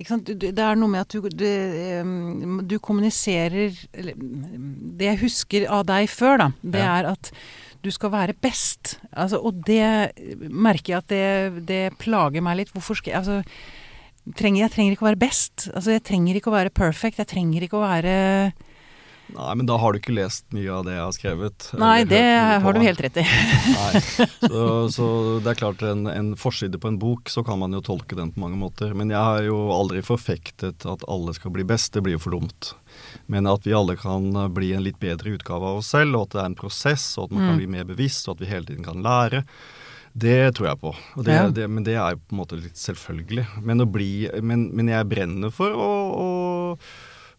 sant? Du- Det er noe med at du, du, du kommuniserer eller, mm, Det jeg husker av deg før, da, det Ja. er at du skal være best. Altså, og det merker jeg at det, det plager meg litt. Hvorfor skal jeg altså, trenger, Jeg trenger ikke å være best. Altså, jeg trenger ikke å være perfect. Jeg trenger ikke å være Nei, men da har du ikke lest mye av det jeg har skrevet. Nei, det har du helt rett i. Så, så det er klart, en, en forside på en bok, så kan man jo tolke den på mange måter. Men jeg har jo aldri forfektet at alle skal bli best, det blir jo for dumt. Men at vi alle kan bli en litt bedre utgave av oss selv, og at det er en prosess, og at man kan Mm. bli mer bevisst, og at vi hele tiden kan lære. Det tror jeg på. Det, Ja. det, men det er jo på en måte litt selvfølgelig. Men, bli, men, men jeg brenner for å, å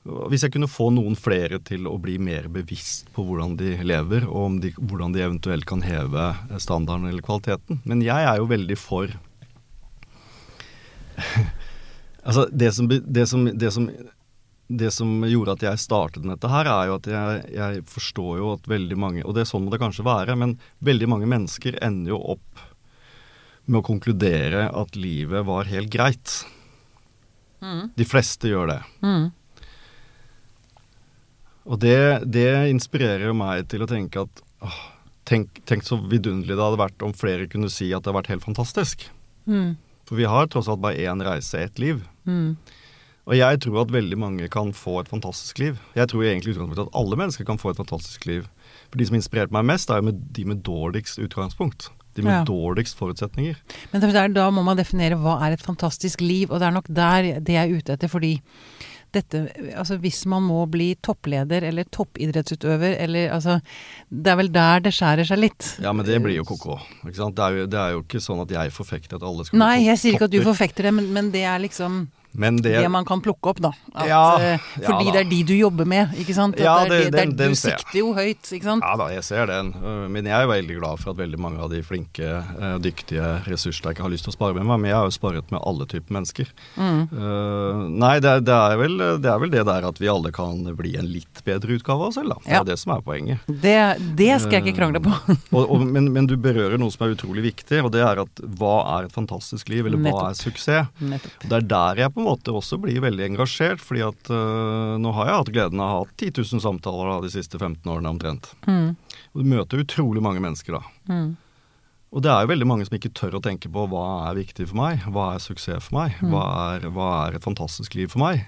Hvis jeg kunne få noen flere til å bli mer bevisst på hvordan de lever, og om de, hvordan de eventuelt kan heve standarden eller kvaliteten. Men jeg er jo veldig for Altså, det som, det som, det som det som gjorde at jeg startet med dette her, er jo at jeg, jeg forstår jo at veldig mange Og det er sånn må det kanskje være, men veldig mange mennesker ender jo opp med å konkludere at livet var helt greit. Mm. De fleste gjør det. Mm. Og det, det inspirerer meg til å tenke at åh, tenk, tenk så vidunderlig det hadde vært om flere kunne si at det har vært helt fantastisk. Mm. For vi har tross alt bare én reise, ett liv. Mm. Og jeg tror at veldig mange kan få et fantastisk liv. Jeg tror egentlig utgangspunktet at alle mennesker kan få et fantastisk liv. For de som inspirerte meg mest, er jo med de med dårligst utgangspunkt. De med Ja. dårligst forutsetninger. Men det er, da må man definere hva er et fantastisk liv, og det er nok der det jeg er ute etter. Fordi dette Altså hvis man må bli toppleder eller toppidrettsutøver eller altså Det er vel der det skjærer seg litt. Ja, men det blir jo ko-ko. ikke sant? Det er jo, det er jo ikke sånn at jeg forfekter at alle skal Nei, bli jeg sier ikke at du forfekter det, men, men det er liksom Men det, det man kan plukke opp, da. At, Ja, fordi ja da. det er de du jobber med, ikke sant? At Ja, det det- den- den du sikter jo høyt, ikke sant? Ja da, jeg ser den. Øh, Men jeg er veldig glad for at veldig mange av de flinke, øh, dyktige, ressurssterke har lyst til å spare med meg. Men jeg har jo sparet med alle typer mennesker. Mm. Øh, nei, det det, er vel, det er vel det der at vi alle kan bli en litt bedre utgave av oss selv, da. Det er det som er poenget. Det, det skal jeg ikke krangle på. Og, og, men, men du berører noe som er utrolig viktig, og det er at hva er et fantastisk liv, eller hva Nettopp. er suksess? Nettopp. Det er der jeg på en måte også bli veldig engasjert, fordi at uh, nå har jeg hatt gleden av å ha 10 000 samtaler da, de siste 15 årene omtrent. Mm. Og du møter utrolig mange mennesker da. Mm. Og det er jo veldig mange som ikke tør å tenke på hva er viktig for meg, hva er suksess for meg, hva, er, hva er et fantastisk liv for meg.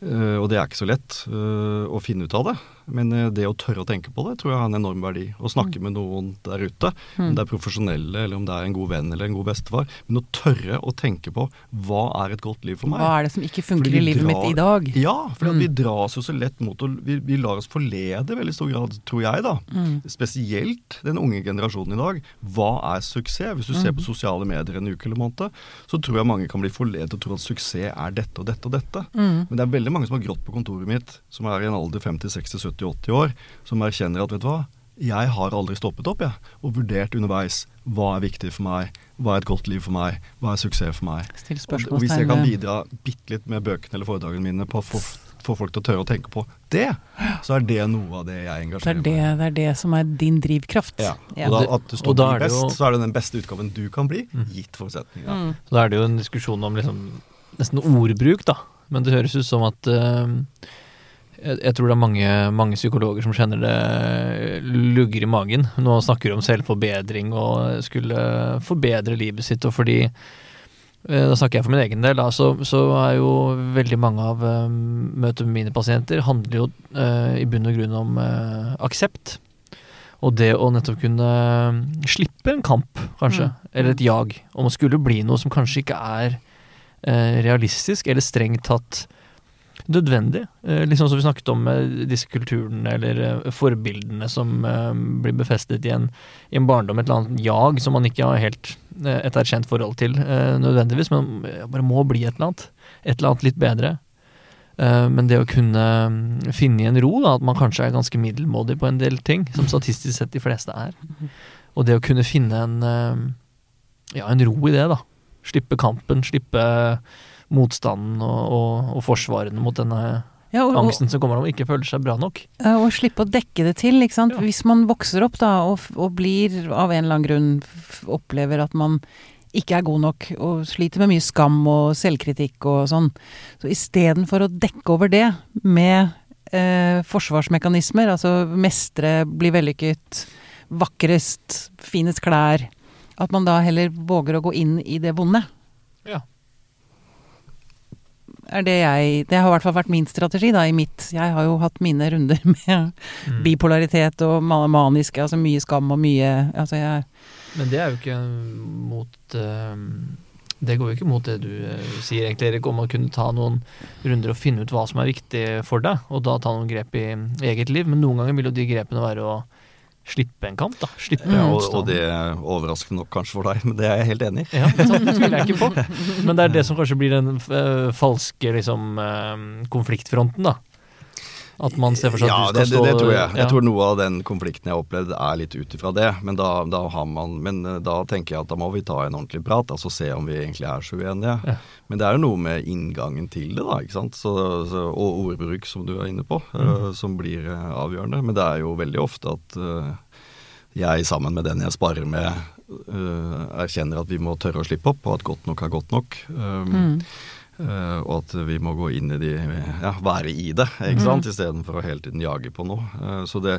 Uh, og det er ikke så lett uh, å finne ut av det, men eh, det å tørre å tenke på det tror jeg har en enorm verdi. Å snakke med noen der ute, om det er profesjonelle eller om det er en god venn eller en god bestefar, men å tørre å tenke på hva er et godt liv for meg. Hva er det som ikke funker i livet mitt i dag? Ja, for Mm. vi dras jo så lett mot å vi, vi lar oss forlede i veldig stor grad, tror jeg, da. Mm. Spesielt den unge generasjonen i dag. Hva er suksess? Hvis du ser Mm. på sosiale medier en uke eller måned, så tror jeg mange kan bli forledet og tro at suksess er dette og dette og dette. Mm. Men det er veldig mange som har grått på kontoret mitt, som er i en alder 50, 60, 70, 80 år, som erkjenner at vet du hva, jeg har aldri stoppet opp, jeg, og vurdert underveis hva er viktig for meg, hva er et godt liv for meg, hva er suksess for meg. Og, og hvis jeg kan bidra bitte litt med bøkene eller foredragene mine på å få, få folk til å tørre å tenke på det, så er det noe av det jeg er engasjerer det, meg i. det er det som er din drivkraft. Ja. Ja. Og da, at du står best, jo- så er det den beste utgaven du kan bli, gitt forutsetninga. Mm. Så da er det jo en diskusjon om liksom nesten ordbruk, da. Men det høres ut som at eh, jeg, tror det er mange, mange psykologer som kjenner det lugger i magen. Nå snakker du om selvforbedring og skulle forbedre livet sitt, og fordi eh, da snakker jeg for min egen del, da, så, så er jo veldig mange av uh, møtet med mine pasienter handler jo uh, i bunn og grunn om uh, aksept. Og det å nettopp kunne slippe en kamp, kanskje, Mm. eller et jag, om å skulle bli noe som kanskje ikke er uh, realistisk, eller strengt tatt nødvendig. Eh, liksom som vi snakket om med disse kulturene eller eh, forbildene som eh, blir befestet i en, i en barndom, et eller annet jag som man ikke har helt et erkjent forhold til nødvendigvis, men bare må bli et eller annet. Et eller annet litt bedre. Men det å kunne mm, finne i en ro, da, at man kanskje er ganske middelmådig på en del ting, som statistisk sett de fleste er. Og det å kunne finne en, ja, en ro i det, da. Slippe kampen, slippe motstanden og, og, og forsvarene mot denne Ja, og, angsten som kommer om ikke føle seg bra nok. Og slippe å dekke det til, ikke sant. Ja. Hvis man vokser opp da, og, og blir av en eller annen grunn opplever at man ikke er god nok, og sliter med mye skam og selvkritikk og sånn. Så istedenfor å dekke over det med eh, forsvarsmekanismer, altså mestre, bli vellykket, vakrest, finest klær, at man da heller våger å gå inn i det vonde. Ja. Er det jeg Det har i hvert fall vært min strategi, da, i mitt Jeg har jo hatt mine runder med Mm. bipolaritet og ma- maniske, altså mye skam og mye Altså jeg Men det er jo ikke mot uh, Det går jo ikke mot det du uh, sier, egentlig, Erik, om å kunne ta noen runder og finne ut hva som er viktig for deg, og da ta noen grep i eget liv. Men noen ganger vil jo de grepene være å slippe en kamp, da. Slippe Mm. Ja, og, og det er overraskende nok kanskje for deg, men det er jeg helt enig i. Ja, det tviler jeg ikke på. Men det er det som kanskje blir den eh, falske liksom, eh, konfliktfronten, da. At man ser for seg Ja, du det, skal det, stå det tror jeg. ja. Jeg tror noe av den konflikten jeg har opplevd er litt ut ifra det. Men da, da har man Men eh, da tenker jeg at da må vi ta en ordentlig prat, altså se om vi egentlig er så uenige. Ja. Men det er jo noe med inngangen til det, da, ikke sant. Så, så, og ordbruk, som du er inne på, Mm. eh, som blir eh, avgjørende. Men det er jo veldig ofte at jeg sammen med den jeg sparer med, erkjenner at vi må tørre å slippe opp, og at godt nok er godt nok. Um, mm. Eh, og at vi må gå inn i de Ja, være i det, ikke sant, istedenfor å hele tiden jage på noe. Uh, så det,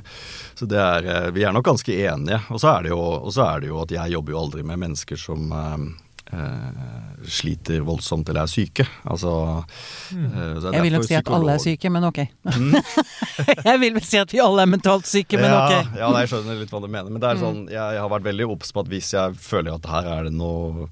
så det er eh, Vi er nok ganske enige. Og så er det jo, og så er det jo at jeg jobber jo aldri med mennesker som uh, sliter voldsomt eller er syke. Altså Mm. Jeg vil nok si at alle er syke, men ok. Mm. jeg vil vel si at vi alle er mentalt syke, men ja, ok. ja, jeg skjønner litt hva du mener. Men det er Mm. sånn, jeg, jeg har vært veldig obs på at hvis jeg føler at her er det noe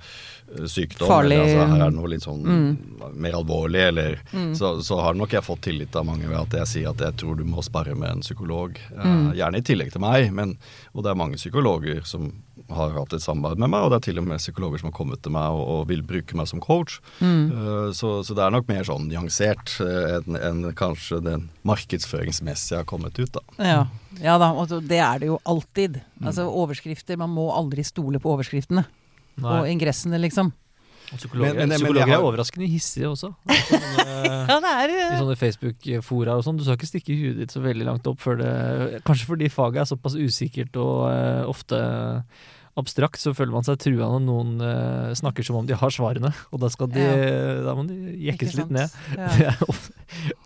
sykdom, Farlig. eller altså, her er det noe litt sånn Mm. mer alvorlig, eller så, så har nok jeg fått tillit av mange ved at jeg sier at jeg tror du må spare med en psykolog. Eh, Mm. gjerne i tillegg til meg, men, og det er mange psykologer som har hatt et samarbeid med meg, og det er til og med psykologer som har kommet til meg og, og vil bruke meg som coach. Mm. Eh, så, så det er nok mer sånn nyansert eh, enn en, kanskje den markedsføringsmessige har kommet ut, da. Ja. ja da, og det er det jo alltid. Altså overskrifter, man må aldri stole på overskriftene. Og ingressene, liksom. Og Psykologer, Men- men- men psykologer har- er overraskende hissige også. Sånne, Ja, det er I sånne Facebook-fora og sånn. Du skal ikke stikke huet ditt så veldig langt opp før det Kanskje fordi faget er såpass usikkert og uh, ofte abstrakt, så føler man seg trua når noen uh, snakker som om de har svarene. Og da skal de Da må de jekkes litt ned. Ja.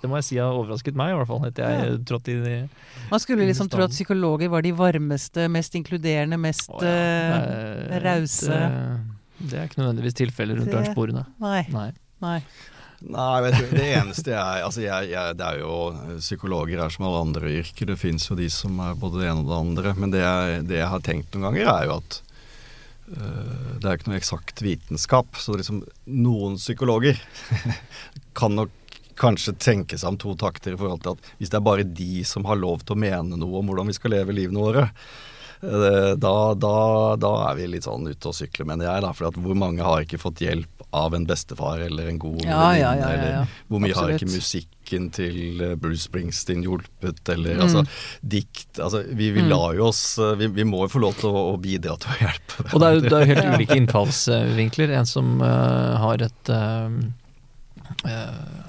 Det, må jeg si har overrasket meg, i hvert fall. at jeg Ja. inn i Man skulle liksom tro at psykologer var de varmeste, mest inkluderende, mest oh, ja. er- rause. Det, det er ikke nødvendigvis tilfellet rundt lunsjbordene. Nei. Nei. nei. Nei, vet du, det eneste jeg Altså, jeg, jeg, det er jo Psykologer er som alle andre yrker. Det fins jo de som er både det ene og det andre. Men det jeg, det jeg har tenkt noen ganger, er jo at øh, det er ikke noe eksakt vitenskap. Så liksom noen psykologer kan nok kanskje tenke seg om to takter i forhold til at hvis det er bare de som har lov til å mene noe om hvordan vi skal leve livene våre, eh, da, da, da er vi litt sånn ute og sykler, mener jeg. da, For at hvor mange har ikke fått hjelp av en bestefar eller en god Ja, venninne? ja, ja, ja, ja. Eller hvor mye har ikke musikken til eh, Bruce Springsteen hjulpet, eller Mm. altså dikt Altså vi, vi Mm. lar jo oss eh, vi, vi må jo få lov til å, å bidra til å hjelpe Og det er jo det er helt ulike innfallsvinkler. En som uh, har et uh, uh,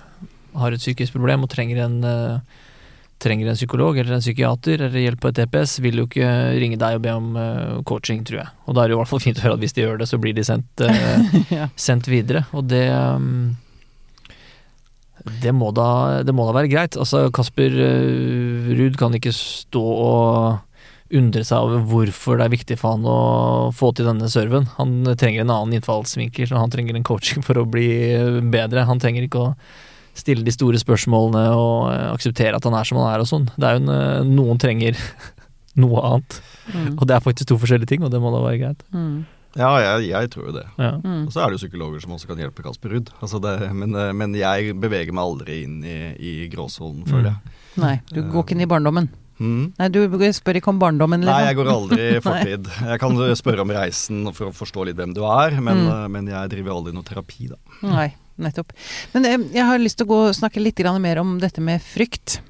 har et psykisk problem og trenger en eh, trenger en psykolog eller en psykiater eller hjelp på et EPS, vil jo ikke ringe deg og be om eh, coaching, tror jeg. Og da er det jo i hvert fall fint å høre at hvis de gjør det, så blir de sendt, eh, ja. sendt videre. Og det um, det må, da, det må da være greit. Altså, Kasper uh, Ruud kan ikke stå og undre seg over hvorfor det er viktig for han å få til denne serven. Han trenger en annen innfallsvinkel, og han trenger en coaching for å bli bedre. Han trenger ikke å stille de store spørsmålene og eh, akseptere at han er som han er og sånn. Det er jo en, eh, Noen trenger noe annet, Mm. og det er faktisk to forskjellige ting, og det må da være greit. Mm. Ja, jeg, jeg tror jo det. Ja. Mm. Og så er det jo psykologer som også kan hjelpe Kasper Ruud. Altså men, eh, men jeg beveger meg aldri inn i, i gråsonen, føler jeg. Nei, du går ikke inn i barndommen. Mm. Nei, du spør ikke om barndommen, Nei, liksom. jeg går aldri i fortid. Jeg kan spørre om reisen for å forstå litt hvem du er, men, Mm. men jeg driver aldri noe terapi, da. Nei, nettopp. Men eh, jeg har lyst til å gå snakke litt mer om dette med frykt.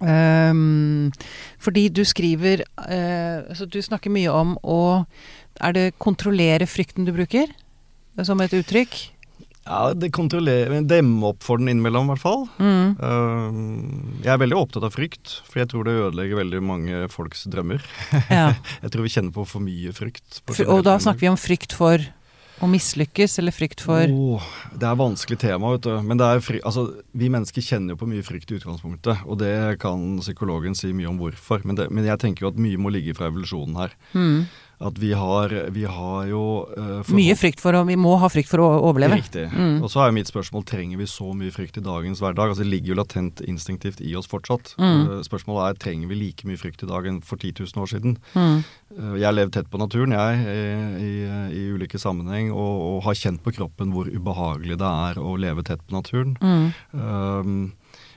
Um, fordi du skriver uh, altså Du snakker mye om å Er det kontrollere frykten du bruker? Som et uttrykk? Ja, det Demme opp for den innimellom, i hvert fall. Mm. Uh, jeg er veldig opptatt av frykt, for jeg tror det ødelegger veldig mange folks drømmer. Ja. Jeg tror vi kjenner på for mye frykt. på Og da snakker vi om frykt for å mislykkes, eller frykt for Åh, det er vanskelig tema, vet du. Men altså, vi mennesker kjenner jo på mye frykt i utgangspunktet, og det kan psykologen si mye om hvorfor. Men, det, men jeg tenker jo at mye må ligge fra evolusjonen her. mm. At vi har, vi har jo uh, Mye frykt for å Vi må ha frykt for å overleve. Riktig. Mm. Og så er jo mitt spørsmål trenger vi så mye frykt i dagens hverdag. Altså Det ligger jo latent instinktivt i oss fortsatt. Mm. Uh, Spørsmålet er trenger vi like mye frykt i dag enn for 10 000 år siden. Mm. Uh, Jeg har levd tett på naturen, jeg, i, i, i ulike sammenheng, og, og har kjent på kroppen hvor ubehagelig det er å leve tett på naturen. Mm.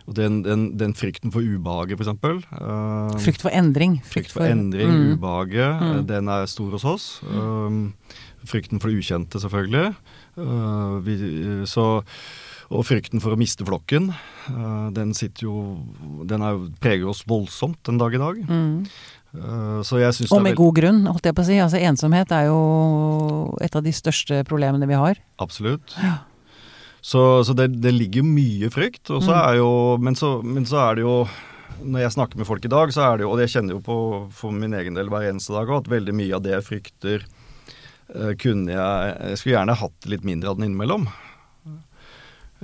Og den, den, den frykten for ubehaget, for eksempel. um, Frykt for endring. Frykt for endring, Mm. ubehaget, Mm. eh, den er stor hos oss. Um, frykten for det ukjente, selvfølgelig. Uh, vi, så, og frykten for å miste flokken, uh, den sitter jo Den er, jo- preger oss voldsomt den dag i dag. Mm. Uh, så jeg syns Og det med er god grunn, holdt jeg på å si. Altså Ensomhet er jo et av de største problemene vi har. Absolutt. Ja. Så, så det, det ligger jo mye frykt. Og så Mm. er jo, men, så, men så er det jo Når jeg snakker med folk i dag, så er det jo Og det kjenner jo på for min egen del hver eneste dag at veldig mye av det jeg frykter, eh, kunne jeg Jeg skulle gjerne hatt litt mindre av den innimellom.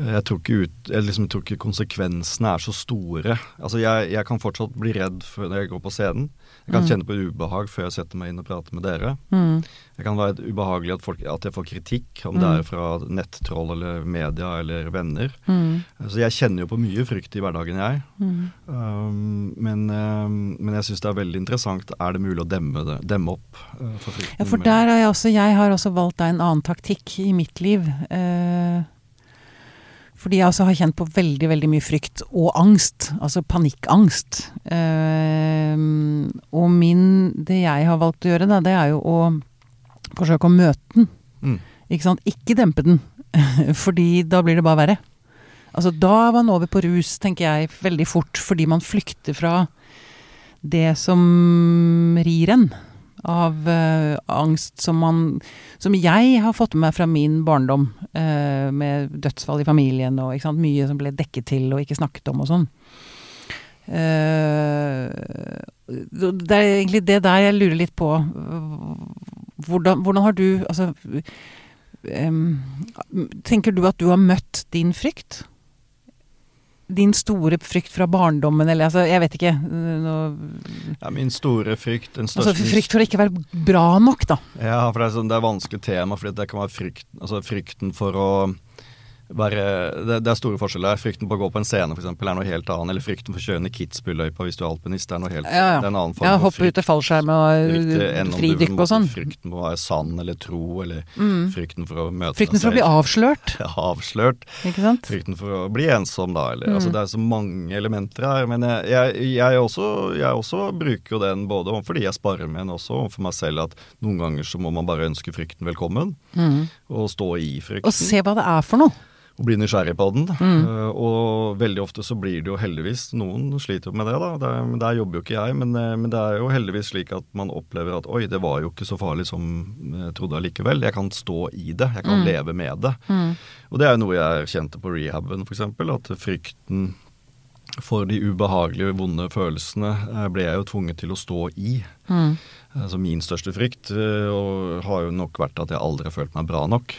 jeg tror, ikke ut, jeg liksom tror ikke konsekvensene er så store. Altså jeg, jeg kan fortsatt bli redd før jeg går på scenen. Jeg kan Mm. kjenne på ubehag før jeg setter meg inn og prater med dere. Mm. Det kan være ubehagelig at, folk, at jeg får kritikk, om Mm. det er fra nettroll eller media eller venner. Mm. Så jeg kjenner jo på mye frykt i hverdagen, jeg. Mm. Um, men, um, men jeg syns det er veldig interessant. Er det mulig å demme, det, demme opp uh, for frykten? Ja, for der har jeg også Jeg har også valgt deg en annen taktikk i mitt liv. Eh, fordi jeg også har kjent på veldig, veldig mye frykt og angst. Altså panikkangst. Uh, og min Det jeg har valgt å gjøre, da, det er jo å forsøke å møte den. Mm. Ikke sant? Ikke dempe den. fordi da blir det bare verre. Altså da var man over på rus, tenker jeg, veldig fort. Fordi man flykter fra det som rir en av uh, angst som man Som jeg har fått med meg fra min barndom, Uh, med dødsfall i familien og sant, mye som ble dekket til og ikke snakket om og sånn. Uh, det er egentlig det der jeg lurer litt på. Hvordan, hvordan har du Altså um, Tenker du at du har møtt din frykt? Din store frykt fra barndommen, eller altså, jeg vet ikke. Nå, Ja, min store frykt, den altså frykt for å ikke være bra nok, da. Ja, for det er, sånn, det er vanskelig tema, fordi det kan være frykt, altså frykten for å være det, det er store forskjeller. Frykten på å gå på en scene for eksempel, er noe helt annet. Eller frykten for å kjøre ned Kitzbühel-løypa hvis du er alpinist. Det er noe helt Ja, ja. Det er en annen form Ja, for hoppe ut av fallskjerm og fridykk og sånn. Frykten på å være sann eller tro, eller Mm. frykten for å møte Frykten for å bli avslørt, avslørt. ikke sant? Frykten for å bli ensom, da. Eller, Mm. altså, det er så mange elementer her. Men jeg, jeg, jeg, også, jeg også bruker jo den både fordi jeg sparer med den, også overfor meg selv, at noen ganger så må man bare ønske frykten velkommen. Mm. Og stå i frykten. Og se hva det er for noe. Og bli nysgjerrig på den. Mm. Eh, og veldig ofte så blir det jo heldigvis Noen sliter jo med det, da. Der, der jobber jo ikke jeg, men, eh, men det er jo heldigvis slik at man opplever at oi, det var jo ikke så farlig som jeg trodde allikevel. Jeg kan stå i det. Jeg kan Mm. leve med det. Mm. Og det er jo noe jeg kjente på rehaben, f.eks. At frykten for de ubehagelige, vonde følelsene eh, ble jeg jo tvunget til å stå i. Altså min største frykt og har jo nok vært at jeg aldri har følt meg bra nok.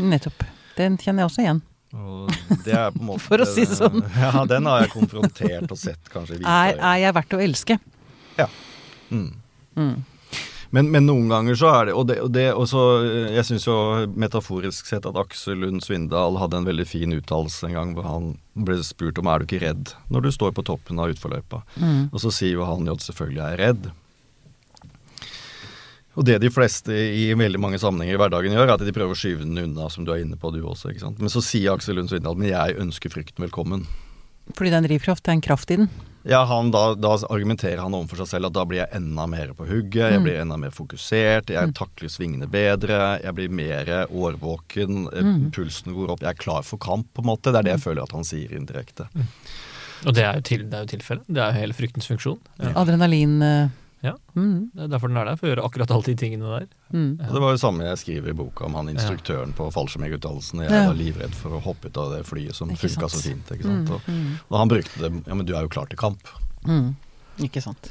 Nettopp. Den kjenner jeg også igjen. Er måte For å si det sånn. Ja, den har jeg konfrontert og sett kanskje Er, er jeg verdt å elske? Mm. Mm. Men, men noen ganger så er det Og, det, og, det, og så, eh, jeg syns jo metaforisk sett at Aksel Lund Svindal hadde en veldig fin uttalelse en gang hvor han ble spurt om er du ikke redd når du står på toppen av utforløypa. Mm. Og så sier jo han jo at selvfølgelig er jeg redd. Og det de fleste i veldig mange sammenhenger i hverdagen gjør, er at de prøver å skyve den unna, som du er inne på du også. ikke sant? Men så sier Aksel Lund Svindal men jeg ønsker frykten velkommen. Fordi det er en drivkraft, det er en kraft i den. Ja, han, da, da argumenterer han overfor seg selv at da blir jeg enda mer på hugget, jeg Mm. blir enda mer fokusert, jeg Mm. takler svingene bedre, jeg blir mer årvåken, eh, Mm. pulsen går opp, jeg er klar for kamp, på en måte. Det er det jeg føler at han sier indirekte. Og det er jo, til, det er jo tilfellet. Det er jo hele fryktens funksjon. Ja. Adrenalin eh, Ja. Mm. Det er derfor den er der, for å gjøre akkurat alle de tingene der. Mm. Ja. det var jo samme jeg skriver i boka om han instruktøren på fallskjermutdannelsen. Jeg Ja. var livredd for å hoppe ut av det flyet som funka så fint. ikke sant? Mm. Og, Mm. og han brukte det Ja, men du er jo klar til kamp. Mm. Ikke sant.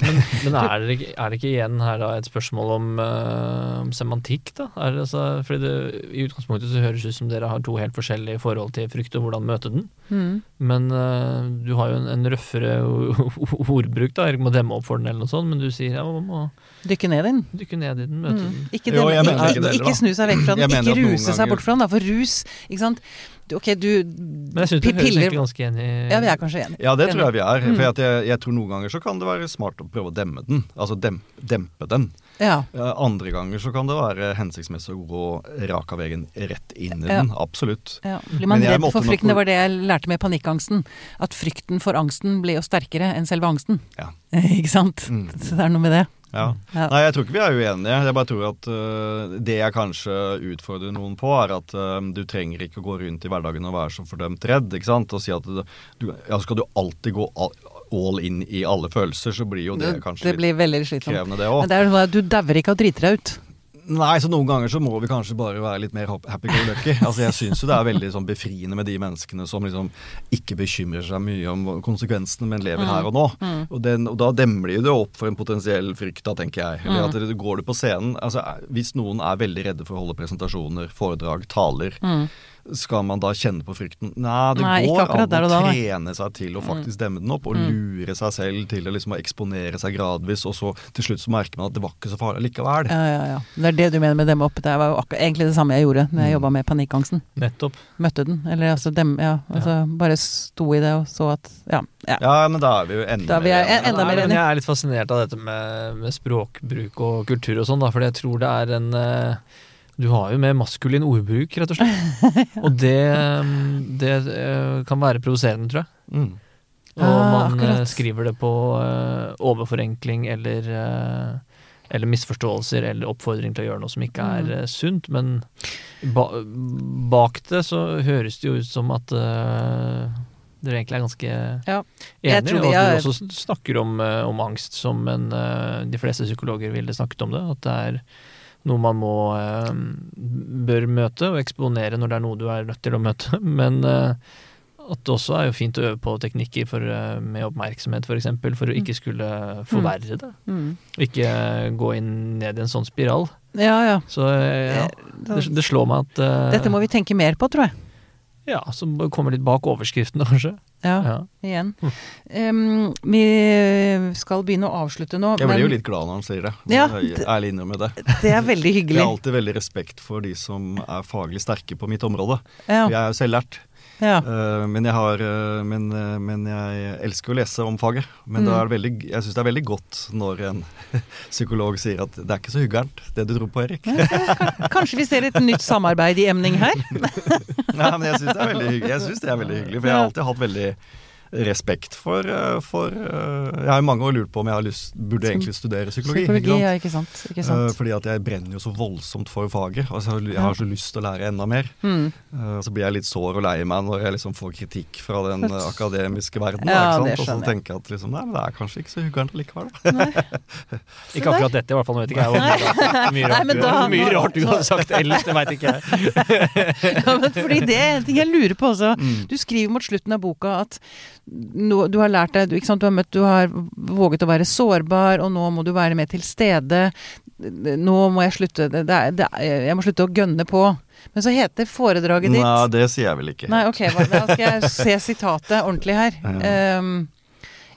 Men er det, ikke, er det ikke igjen her da et spørsmål om, uh, om semantikk, da? Er det, altså, fordi det, I utgangspunktet så høres det ut som dere har to helt forskjellige forhold til frykt og hvordan møte den. Mm. Men uh, du har jo en, en røffere ordbruk, da. Jeg må demme opp for den eller noe sånt, men du sier ja, man må Dykke ned i den. dykke ned i den, møte Mm. den. Ikke, Jo, den- jeg mener ikke, ikke det ikke snu seg vekk fra den, ikke ruse seg bort fra den. Da, for rus, ikke sant. Du, Ok, du Men jeg syns du høres piller egentlig ganske enig Ja, vi er kanskje enige. Ja, det tror jeg vi er. Mm. For at jeg, jeg tror noen ganger så kan det være smart å prøve å demme den. Altså dem, dempe den. Ja. Ja, Andre ganger så kan det være hensiktsmessig å gå rak av veien rett inn i Ja. den. Absolutt. Ja, blir man redd for for nok- frykten? Det var det jeg lærte med panikkangsten. At frykten for angsten ble jo sterkere enn selve angsten. Ja. Ikke sant? Mm. Så det er noe med det. Ja. Ja. Nei, jeg tror ikke vi er uenige. Jeg bare tror at uh, det jeg kanskje utfordrer noen på, er at uh, du trenger ikke å gå rundt i hverdagen og være så fordømt redd. ikke sant? Og si at du, ja, skal du alltid gå all, all in i alle følelser, så blir jo det, Det, kanskje det blir litt krevende, det Men òg. det er jo at du dauer ikke av driter deg ut. Nei, så noen ganger så må vi kanskje bare være litt mer happy-go-lucky. Altså, jeg syns jo det er veldig sånn befriende med de menneskene som liksom ikke bekymrer seg mye om konsekvensene, men lever Mm. her og nå. Mm. Og, den, og da demler jo det opp for en potensiell frykt, da, tenker jeg. Eller Mm. at det, går du på scenen altså, Hvis noen er veldig redde for å holde presentasjoner, foredrag, taler, Mm. Skal man da kjenne på frykten? Nei, det Nei, går an å da, trene seg til å faktisk demme den opp, og Mm. lure seg selv til å liksom eksponere seg gradvis, og så til slutt så merker man at det var ikke så farlig likevel. Ja, ja, ja. Det er det du mener med demme opp. Det var jo egentlig det samme jeg gjorde når jeg Mm. jobba med panikkangsten. Nettopp. Møtte den. Eller altså dem, ja. Altså bare sto i det og så at Ja. ja. Ja, men da er vi jo enda Da er vi mer en- enige. enda mer enige. enig. Jeg er litt fascinert av dette med, med språkbruk og kultur og sånn, da, fordi jeg tror det er en eh, Du har jo mer maskulin ordbruk, rett og slett. Og det, mm, det eh, kan være provoserende, tror jeg. Mm. Og Ah, man eh, akkurat. skriver det på eh, overforenkling eller eller misforståelser eller oppfordring til å gjøre noe som ikke er Mm. sunt. Men ba bak det så høres det jo ut som at dere egentlig er ganske Ja. Enige, og at er- du også snakker om, om angst som en De fleste psykologer ville snakket om det. At det er noe man må eh, bør møte og eksponere når det er noe du er nødt til å møte. Men eh, at det også er jo fint å øve på teknikker for, eh, med oppmerksomhet, f.eks. For, eksempel, for å ikke skulle forverre det. Mm. Ikke gå inn ned i en sånn spiral. ja, ja. Så eh, ja, det, det slår meg at eh, Dette må vi tenke mer på, tror jeg. Ja, som kommer litt bak overskriftene, kanskje. Ja, Ja. igjen. Mm. Um, vi skal begynne å avslutte nå, Jeg blir jo litt glad når han sier det. Ja, Jeg er ærlig innrømme det. det er veldig hyggelig. Jeg har alltid veldig respekt for de som er faglig sterke på mitt område. Ja, jeg er jo selvlært. Ja. Uh, men, jeg har, uh, men, uh, men jeg elsker å lese om faget. Men Mm. veldig, jeg syns det er veldig godt når en psykolog sier at det er ikke så hyggelig, det du tror på, Erik. Kanskje vi ser et nytt samarbeid i emning her? Nei, men jeg syns det det er veldig hyggelig, for jeg har alltid hatt veldig respekt for, eh, for eh, Jeg har i mange år lurt på om jeg har lyst, burde egentlig studere psykologi. ikke Psykologi, sant? ja, ikke sant. Ikke Eh, sant. fordi at jeg brenner jo så voldsomt for faget. Altså, jeg har så lyst til å lære enda mer. Mm. Eh, Så blir jeg litt sår og lei meg når jeg liksom får kritikk fra den eh, akademiske verden. Ja, ikke sant? Og så tenker jeg at liksom, nei, men det er kanskje ikke så hyggelig likevel. Ikke akkurat dette, i hvert fall. Nå vet ikke jeg hvor mye, rart, Nei, rart, du, mye rart du hadde sagt ellers, det veit ikke jeg. Ja, men fordi det er en ting jeg lurer på også. Mm. Du skriver mot slutten av boka at nå, du har lært deg, du, har møtt, du har våget å være sårbar, og nå må du være mer til stede. Nå må jeg slutte, det, det, jeg må slutte å gønne på. Men så heter foredraget ditt Nei, det sier jeg vel ikke. Nei, ok, da skal jeg se sitatet ordentlig her. Ehm,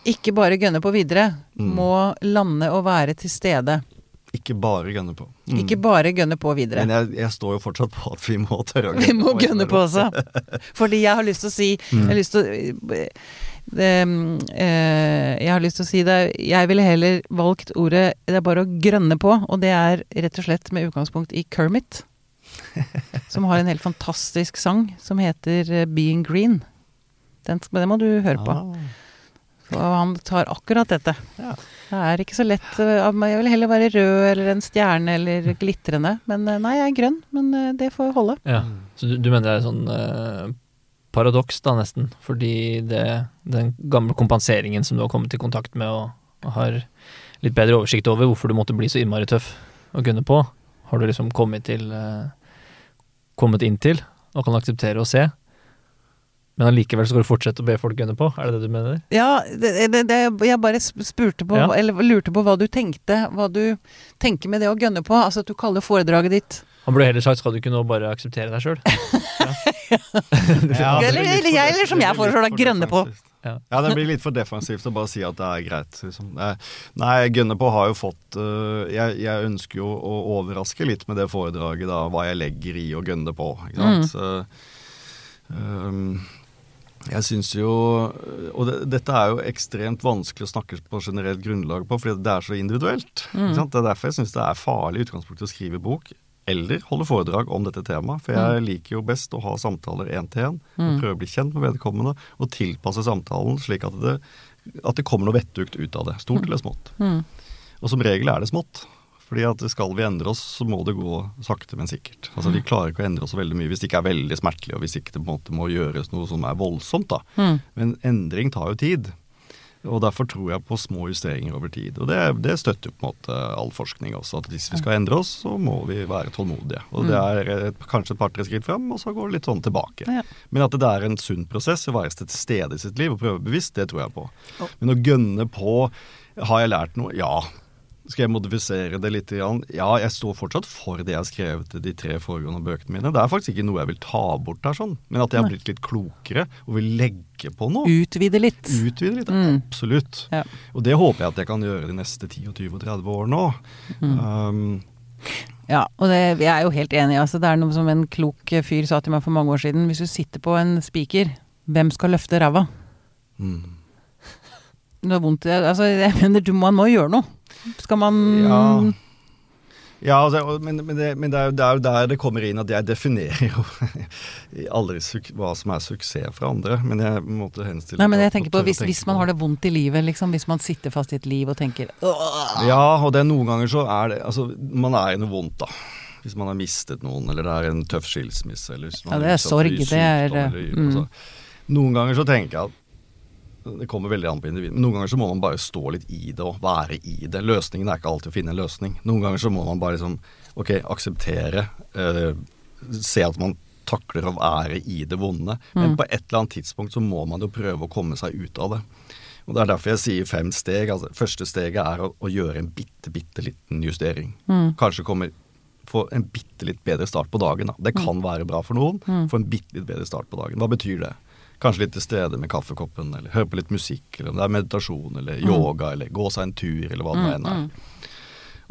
ikke bare gønne på videre, Mm. må lande og være til stede. Ikke bare gønne på. Mm. Ikke bare gønne på videre. Men jeg, jeg står jo fortsatt på at vi må tørre å Vi må gønne på også. Fordi jeg har lyst til å si Jeg har lyst til å det, eh, Jeg har lyst til å si det Jeg ville heller valgt ordet Det er bare å grønne på, og det er rett og slett med utgangspunkt i Kermit. Som har en helt fantastisk sang som heter eh, Being Green. Den, den må du høre på. For Og han tar akkurat dette. Ja. Det er ikke så lett eh, av meg. Jeg vil heller være rød eller en stjerne eller glitrende. Men eh, nei, jeg er grønn. Men det får holde. Ja. Så du, du mener det er sånn paradoks, da, nesten? Fordi det, den gamle kompenseringen som du har kommet i kontakt med og, og har litt bedre oversikt over hvorfor du måtte bli så innmari tøff å gunne på, har du liksom kommet til eh, Kommet inn til og kan akseptere å se. Men allikevel skal du fortsette å be folk gunne på? Er det det du mener? Ja, det, det, det, jeg bare spurte på, Ja. eller lurte på hva du tenkte. Hva du tenker med det å gønne på. Altså at du kaller foredraget ditt Han burde heller sagt skal du ikke nå bare akseptere deg sjøl? Ja, ja, Eller- eller jeg, eller som jeg foreslår, da, grønne på. Ja. Ja, det blir litt for defensivt å bare si at det er greit. Liksom. Eh, Nei, gønne på har jo fått uh, jeg, jeg ønsker jo å overraske litt med det foredraget, da, hva jeg legger i å gønne på. Ikke sant? Så, um, jeg syns jo Og det, dette er jo ekstremt vanskelig å snakke på generelt grunnlag på, fordi det er så individuelt. Ikke sant? Det er derfor jeg syns det er farlig i utgangspunktet å skrive bok. Eller holde foredrag om dette temaet. For jeg liker jo best å ha samtaler én til én. Prøve å bli kjent med vedkommende og tilpasse samtalen slik at det, at det kommer noe vettugt ut av det. Stort eller smått. Mm. Og som regel er det smått. Fordi at skal vi endre oss, så må det gå sakte, men sikkert. Altså Vi klarer ikke å endre oss så veldig mye hvis det ikke er veldig smertelig, og hvis ikke det på en måte må gjøres noe som er voldsomt. da. Mm. Men endring tar jo tid. Og derfor tror jeg på små justeringer over tid. Og det, det støtter på en måte all forskning også, at hvis vi skal endre oss, så må vi være tålmodige. Og det er et, kanskje et par-tre skritt frem, og så går det litt sånn tilbake. Ja. Men at det er en sunn prosess å være til stede i sitt liv og prøve bevisst, det tror jeg på. Men å gønne på Har jeg lært noe? Ja. Skal jeg modifisere det litt? Ja, jeg står fortsatt for det jeg har skrevet i de tre foregående bøkene mine. Det er faktisk ikke noe jeg vil ta bort der, sånn. men at jeg har blitt litt klokere og vil legge på noe. Utvide litt. Utvide litt, Mm. absolutt. Ja. Og det håper jeg at jeg kan gjøre de neste 10 og 20 og 30 årene nå. Mm. Um, Ja, og det, jeg er jo helt enig. Altså, det er noe som en klok fyr sa til meg for mange år siden. Hvis du sitter på en spiker, hvem skal løfte ræva? mm. Det er vondt Altså, jeg mener, du, man må gjøre noe. Skal man Ja. Ja, altså, men, men, det, men det, er jo, det er jo der det kommer inn at jeg definerer jo aldri hva som er suksess for andre. Men jeg måtte henstille Nei, men jeg tenker på hvis, hvis man har det vondt i livet, liksom. Hvis man sitter fast i et liv og tenker Åh! Ja, og det er noen ganger så er det Altså, man er i noe vondt, da. Hvis man har mistet noen, eller det er en tøff skilsmisse, eller hvis man Ja, det er sorg, det er, mm. altså, Noen ganger så tenker jeg at det kommer veldig an på individet, men noen ganger så må man bare stå litt i det og være i det. Løsningen er ikke alltid å finne en løsning. Noen ganger så må man bare liksom ok, akseptere, eh, se at man takler å være i det vonde. Men Mm. på et eller annet tidspunkt så må man jo prøve å komme seg ut av det. Og Det er derfor jeg sier fem steg. altså Første steget er å, å gjøre en bitte, bitte liten justering. Mm. Kanskje kommer få en bitte litt bedre start på dagen. Da. Det kan være bra for noen. Mm. Få en bitte litt bedre start på dagen. Hva betyr det? Kanskje litt til stede med kaffekoppen, eller høre på litt musikk, eller om det er meditasjon, eller Mm. yoga, eller gå seg en tur, eller hva det nå Mm, enn er. mm.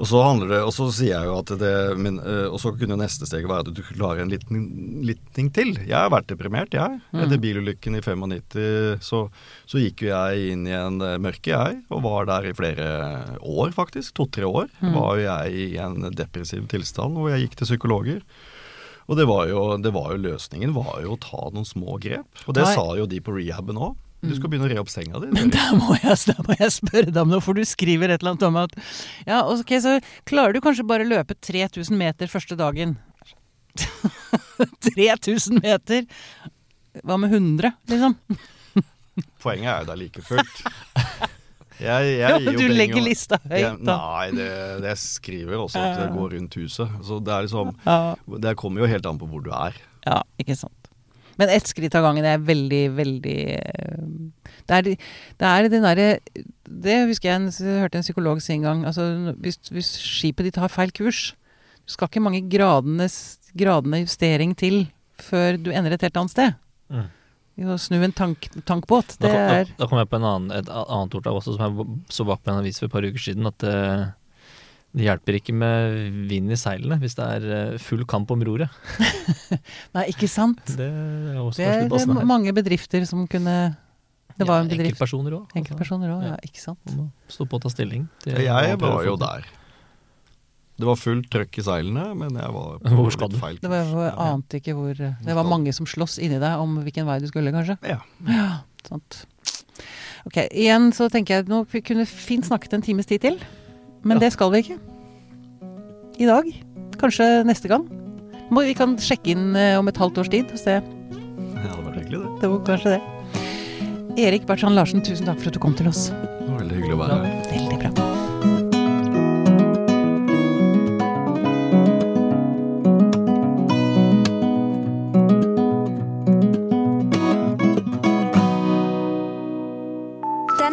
Og så handler det, og så sier jeg jo at det men, øh, Og så kunne neste steg være at du klarer en liten, liten til. Jeg har vært deprimert, jeg. Mm. Etter bilulykken i 95 så, så gikk jo jeg inn i en øh, mørke, jeg. Og var der i flere år, faktisk. To-tre år Mm. var jo jeg i en depressiv tilstand hvor jeg gikk til psykologer. Og det var, jo, det var jo løsningen var jo å ta noen små grep. Og det Nei. sa jo de på rehaben òg. Du skal begynne å re opp senga di. Men der må, jeg, der må jeg spørre deg om noe, for du skriver et eller annet om at Ja, ok, så klarer du kanskje bare løpe 3000 meter første dagen. 3000 meter! Hva med 100, liksom? Poenget er jo da like fullt. Jeg, jeg gir jo du penger, legger lista høyt, Jeg, da. nei, det, det skriver også at det går rundt huset. Så det er liksom Ja, Det kommer jo helt an på hvor du er. ja ikke sant. Men ett skritt av gangen er veldig, veldig eh, Det er, det er den derre Det husker jeg en, jeg hørte en psykolog si en gang. Altså, hvis, hvis skipet ditt har feil kurs Du skal ikke mange gradene, gradene justering til før du ender et helt annet sted. Mm. Å snu en tank, tankbåt, det da, er da kom jeg på en annen, et annet ord også, som jeg så bak på en avis for et par uker siden. At det, det hjelper ikke med vind i seilene hvis det er eh, full kamp om roret. Nei, ikke sant? Det er også Det er, det er mange bedrifter som kunne Det var en Ja, bedrift Enkeltpersoner òg. Enkeltpersoner òg, ja. Ja. ikke sant. Stå på og ta stilling. til Jeg var jo der. Det var fullt trøkk i seilene, men jeg var på Hvor skal du? feil Det var, jeg ante ikke hvor Det var mange som sloss inni deg om hvilken vei du skulle, kanskje. Ja. Ja, sant. Ok, igjen så tenker jeg nå vi kunne fint snakket en times tid til. Men Ja. det skal vi ikke. I dag. Kanskje neste gang. Vi kan sjekke inn eh, om et halvt års tid og se. Det var hyggelig, det. Det var kanskje det. Erik Bertrand Larsen, tusen takk for at du kom til oss. Det var veldig hyggelig å være her.